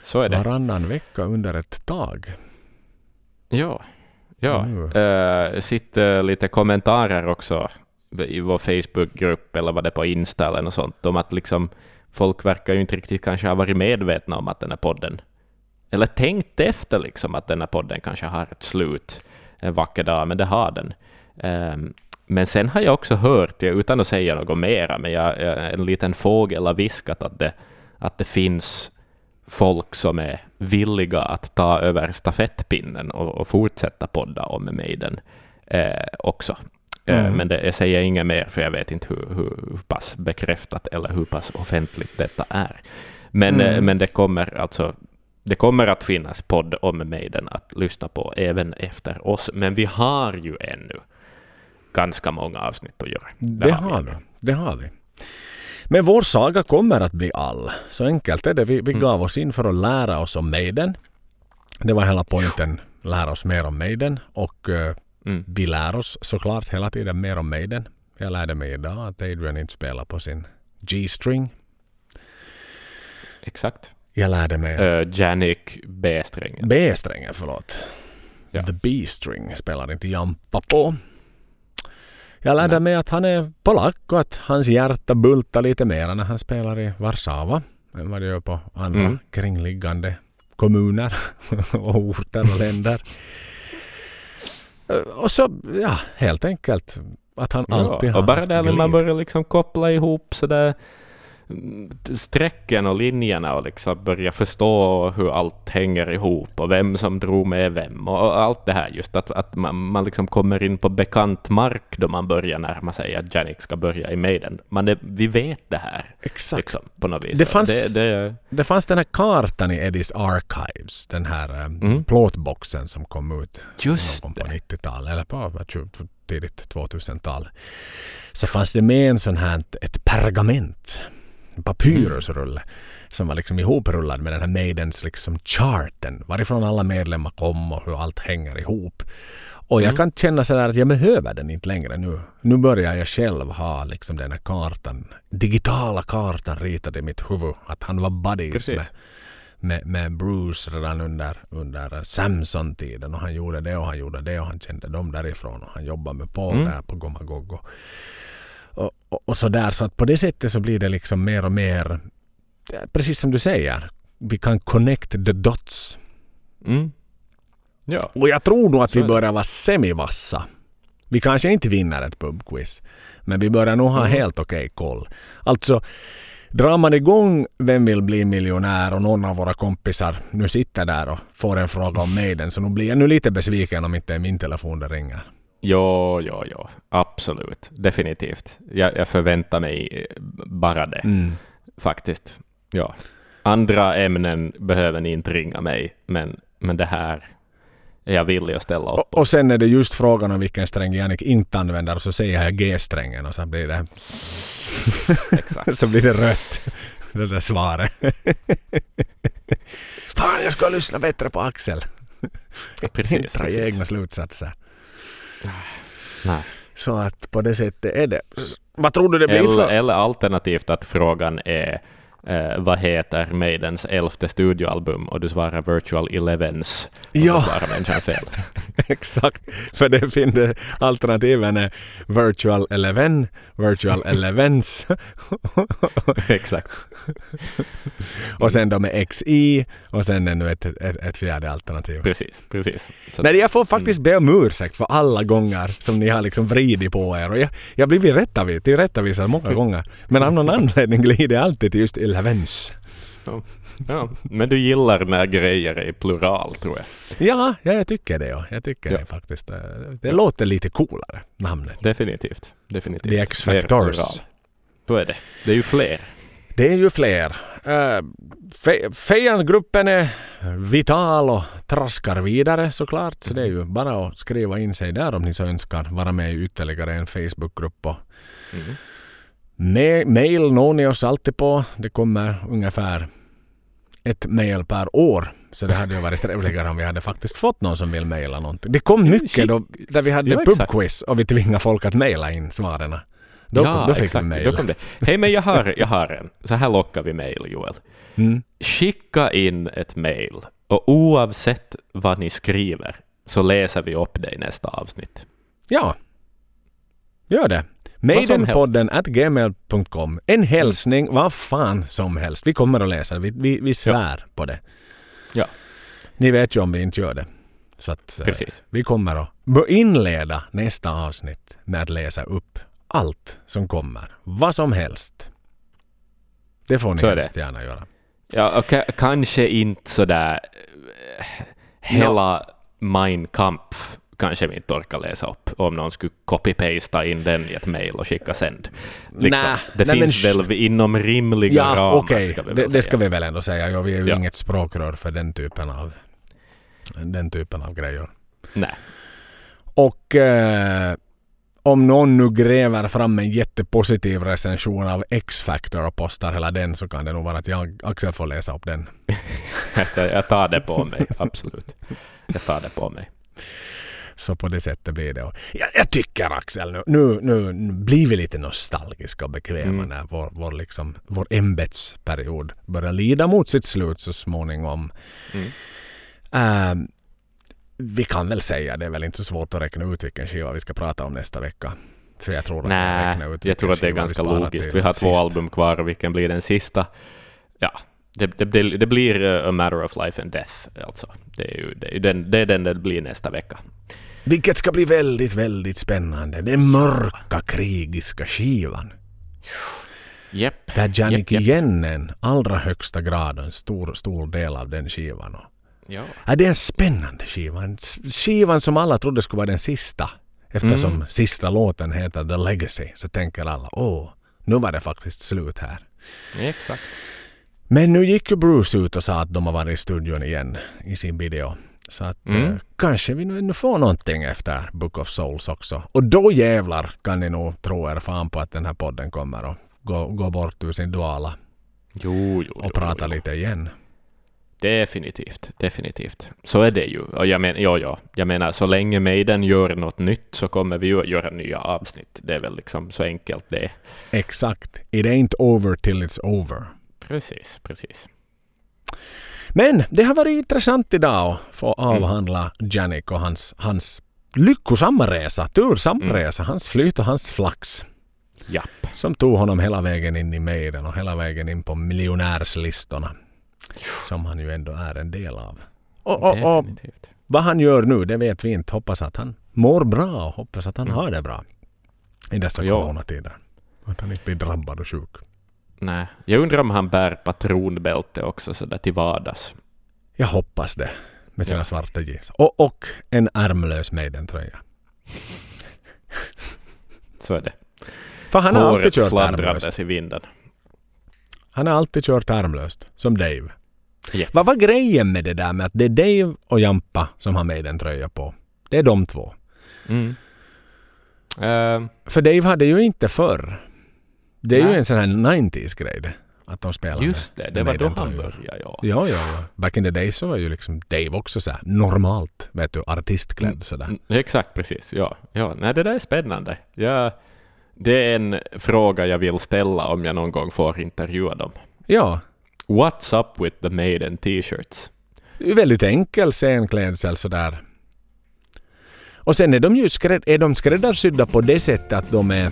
så är det. Varannan vecka under ett tag. Ja. Ja. Mm. Uh, sitter lite kommentarer också i vår Facebookgrupp eller vad det är på Insta eller något sånt om att liksom folk verkar ju inte riktigt kanske ha varit medvetna om att den här podden eller tänkt efter liksom att den här podden kanske har ett slut en vacker dag, men det har den. Um, men sen har jag också hört, utan att säga något mera, men jag, jag, en liten fågel har viskat att det, att det finns folk som är villiga att ta över stafettpinnen och, och fortsätta podda om Maiden eh, också. Eh, Mm. Men det, jag säger inget mer, för jag vet inte hur, hur, pass bekräftat eller hur pass offentligt detta är. Men, Mm. eh, men det kommer alltså det kommer att finnas podd om Maiden att lyssna på även efter oss, men vi har ju ännu ganska många avsnitt att göra. Det har vi har vi. Det har vi. Men vår saga kommer att bli all. Så enkelt är det. Vi, vi Mm. gav oss in för att lära oss om Maiden. Det var hela poängen. Lära oss mer om Maiden. Och eh, Mm. vi lär oss såklart hela tiden mer om Maiden. Jag lärde mig idag att Adrian inte spelar på sin G-string. Exakt. Jag lärde mig Uh, Janik B-strängen. B-strängen, förlåt. Ja. The B-string spelar inte Jampa på. Jag lärde Nej. mig att han är polack och att hans hjärta bultar lite mer när han spelar i Warszawa än vad det gör på andra Mm. kringliggande kommuner [LAUGHS] och orter och länder. Eh, Och så, ja, helt enkelt att han alltid Ja, har och bara där när man börjar liksom koppla ihop så där. mm, strecken och linjerna och liksom börja förstå hur allt hänger ihop och vem som drog med vem och allt det här just att, att man, man liksom kommer in på bekant mark då man börjar närma sig att Janik ska börja i Maiden. Man är, vi vet det här Exakt. liksom, på något vis. Det fanns- det, det, Det fanns den här kartan i Eddies Archives, den här eh, Mm. plåtboxen som kom ut just någon på det. 90-talet eller på vad, 20 tidigt 2000-tal. Så fanns det med en sån här, ett pergament, en papyrusrulle som var liksom ihoprullad med den här Maidens liksom charten, varifrån alla medlemmar kom och hur allt hänger ihop. Och jag Mm. kan känna sådär att jag behöver den inte längre nu. Nu börjar jag själv ha liksom den här kartan, digitala kartan ritad i mitt huvud. Att han var buddies med, med, med Bruce redan under, under Samson-tiden och han gjorde det och han gjorde det och han kände dem därifrån och han jobbade med Paul Mm. där på Gomagogo. Och, och, och så där så att på det sättet så blir det liksom mer och mer precis som du säger. Vi kan connect the dots. Mm. Ja. Och jag tror nog att vi börjar vara semivassa. Vi kanske inte vinner ett pubquiz. Men vi börjar nog ha Mm. helt okej koll. Alltså, drar man igång Vem vill bli miljonär och någon av våra kompisar nu sitter där och får en fråga om [LAUGHS] Maiden så nu blir jag nu lite besviken om inte min telefon ringer. Jo, jo, jo. Absolut. Definitivt. Jag, jag förväntar mig eh, bara det. Mm. faktiskt. Ja. Andra ämnen behöver ni inte ringa mig, men, men det här är jag villig att ställa upp Och, och sen är det just frågan om vilken sträng Jannik inte använder och så säger jag G-strängen och så blir det, Exakt. [LAUGHS] så blir det rött. Det där svaret. [LAUGHS] Fan, jag ska lyssna bättre på Axel. Precis, dra precis. egna slutsatser. Nej. Så att på det sättet är det. Vad tror du det blir Eller, för... eller alternativt att frågan är eh, vad heter Maidens elfte studioalbum och du svarar Virtual Elevens. Ja. svarar människan fel. [LAUGHS] Exakt. För det finns alternativen är Virtual Eleven, Virtual [LAUGHS] Elevens [LAUGHS] Exakt. och sen de är XI och sen ännu ett, ett, ett fjärde alternativ. Precis, precis. Så, Nej, jag får faktiskt be om ursäkt för alla gånger som ni har liksom vridit på er. Och jag, jag har blivit rättavis, tillrättavisad många gånger. Men av någon anledning glider jag alltid till just Elevens. ja. Men du gillar när grejer är plural, tror jag. Ja, ja jag tycker det. Ja. Jag tycker Ja. det faktiskt. Det, det låter lite coolare, namnet. Definitivt. Definitivt. The X-Factors. Så är det. Det är ju fler. Det är ju fler. Uh, Fe- Fejan-gruppen är vital och traskar vidare såklart. Så det är ju bara att skriva in sig där om ni så önskar vara med i ytterligare en Facebookgrupp. Och Mm. Ma- mail når ni oss alltid på. Det kommer ungefär ett mail per år. Så det hade ju varit trevligare om vi hade faktiskt fått någon som vill mejla någonting. Det kom mycket då, där vi hade Ja, pubquiz och vi tvingade folk att mejla in svaren. Då, ja, då fick exakt. vi mejl. Hej, men jag har, jag har en. Så här lockar vi mejl, Joel. Mm. Skicka in ett mejl och oavsett vad ni skriver så läser vi upp det i nästa avsnitt. Ja. Gör det. Maidenpodden at gmail.com. En hälsning, vad fan som helst. Vi kommer att läsa det. Vi, vi, vi svär på det. Ja. Ni vet ju om vi inte gör det. Så att eh, Precis. vi kommer att inleda nästa avsnitt med att läsa upp allt som kommer. Vad som helst. Det får ni hemskt gärna göra. Ja, och ka- kanske inte sådär eh, hela Mein Kampf kanske vi inte orkar läsa upp om någon skulle copy-pasta in den i ett mejl och skicka sänd. Liksom, Nä, det nej, finns men väl inom rimliga Ja, ramar, okej. ska vi Det, det ska vi väl ändå säga. Ja, vi är ju Ja. inget språkrör för den typen av, den typen av grejer. Nej. Och eh, om någon nu gräver fram en jättepositiv recension av X-Factor och postar hela den så kan det nog vara att jag, Axel får läsa upp den. [LAUGHS] Jag tar det på mig, absolut. Jag tar det på mig. Så på det sättet blir det. Jag, jag tycker Axel, nu, nu, nu, nu blir vi lite nostalgiska och bekväma Mm. när vår, vår, liksom, vår ämbetsperiod börjar lida mot sitt slut så småningom. Mm. Ehm, vi kan väl säga, det är väl inte så svårt att räkna ut vilken skiva vi ska prata om nästa vecka. För jag tror att ut jag vilken tror att det är vi ganska sparar logiskt. Vi har två sist. album kvar och vilken blir den sista? Ja, det, det, det, det blir eh, A Matter of Life and Death alltså. Det är ju det, är den, det, är den det blir nästa vecka. Vilket ska bli väldigt, väldigt spännande. Den mörka krigiska skivan. Jepp. Där Janik Japp, japp. igen en allra högsta grad en stor, stor del av den skivan. Ja. ja, det är en spännande skiva. Skivan som alla trodde skulle vara den sista. Eftersom Mm. sista låten heter The Legacy så tänker alla åh, nu var det faktiskt slut här. Exakt. Men nu gick ju Bruce ut och sa att de har varit i studion igen i sin video. Så att Mm. eh, kanske vi nu ännu får någonting efter Book of Souls också. Och då jävlar kan ni nog tro er fan på att den här podden kommer att gå, gå bort ur sin dvala Jo, jo, och jo, prata jo. lite igen. Definitivt, definitivt. Så är det ju. Och jag, men, ja, ja. jag menar, så länge Maiden gör något nytt så kommer vi ju att göra nya avsnitt. Det är väl liksom så enkelt det. Exakt. It ain't over till it's over. Precis, precis. Men det har varit intressant idag att få Mm. avhandla Janik och hans, hans lyckosamma resa, tursamma Mm. resa, hans flyt och hans flax. Japp. Som tog honom hela vägen in i Maiden och hela vägen in på miljonärslistorna. Som han ju ändå är en del av. Och, och, och vad han gör nu, det vet vi inte. Hoppas att han mår bra och hoppas att han Mm. har det bra. I dessa coronatider. Att han inte blir drabbad och sjuk. Nej, jag undrar om han bär patronbälte också sådär till vardags. Jag hoppas det. Med sina Ja. svarta jeans. Och, och en ärmlös Maiden-tröja. [LAUGHS] Så är det. För han har alltid kört ärmlöst. i vinden. Han har alltid kört ärmlöst. Som Dave. Japp. Vad var grejen med det där med att det är Dave och Jampa som har Maiden-tröja på? Det är de två. Mm. Eh, För Dave hade ju inte förr. Det är ju Nej. en sån här 90s grej det. Att de spelar just det, det var då han började, ja. Ja, ja, ja. Back in the days så var ju liksom Dave också så här normalt, vet du, artistklädd Mm. sådär. Mm, Exakt, precis. Ja, ja. Nej, det där är spännande. Ja, det är en fråga jag vill ställa om jag någon gång får intervjua dem. Ja, What's up with the Maiden t-shirts? det är ju väldigt enkel scenklädsel sådär. Och sen är de ju skräd, är de skräddarsydda på det sättet att de är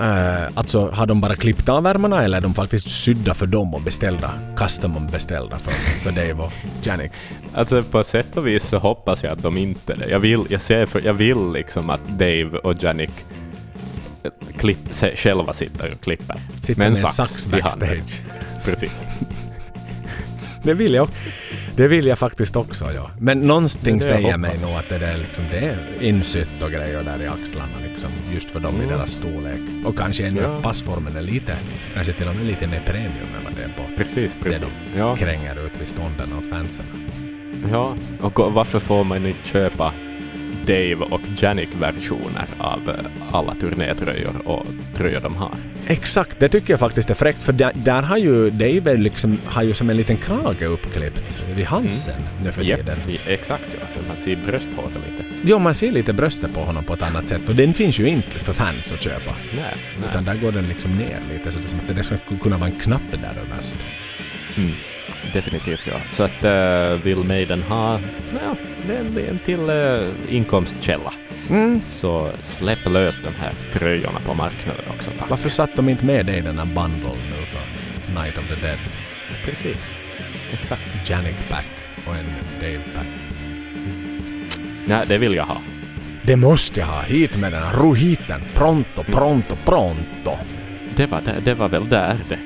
Uh, alltså har de bara klippt av ärmarna eller är de faktiskt sydda för dem och beställda, custom beställda för, för [LAUGHS] Dave och Janik? Alltså på sätt och vis så hoppas jag att de inte är det. Jag vill, jag ser för, jag vill liksom att Dave och Janik eh, klipp, själva sitter och klipper. Sitter Med en sax sax backstage. Precis. [LAUGHS] Det vill jag, det vill jag faktiskt också, ja. Men någonting Det det säger mig nog att det där liksom, det är insytt och grejer där i axlarna liksom. Just för dem i Mm. deras storlek. Och kanske ännu Ja. passformen är lite, kanske till och med lite mer premium än vad det är på. Precis, Det precis. de Ja, kränger ut vid stånden åt fansen. ja. Och varför får man inte köpa Dave och Janik-versioner av eh, alla turnétröjor och tröjor de har? Exakt, det tycker jag faktiskt är fräckt för där, där har ju David liksom, har ju som en liten krage uppklippt vid halsen nu för tiden. exakt ja. Så man ser brösthåret lite. Jo, man ser lite bröstet på honom på ett annat sätt och den finns ju inte för fans att köpa. Nej, Utan nej. där går den liksom ner lite så det som att det ska kunna vara en knapp där överst. Mm. Definitivt ja. Så att uh, vill Maiden ha ja, en, en till uh, inkomstkälla Mm. så släpp lös de här tröjorna på marknaden också. Tack. Varför satt de inte med dig i den här bundle nu för Night of the Dead? Precis. Exakt. Janik pack och en Dave pack. Nej, det vill jag ha. Det måste jag ha! Hit med den! Ro hit den! Pronto, pronto, pronto! Det var, det, det var väl där det.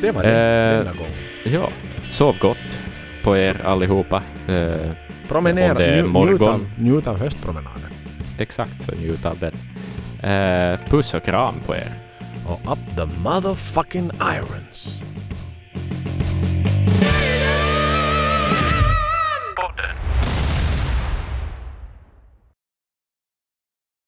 Det var det Eh, denna gång. Ja, sov gott på er allihopa. Eh, Promenera, om det är morgon. njut av höstpromenaden. exakt, så njut av den. Eh, puss och kram på er. Och up the motherfucking irons!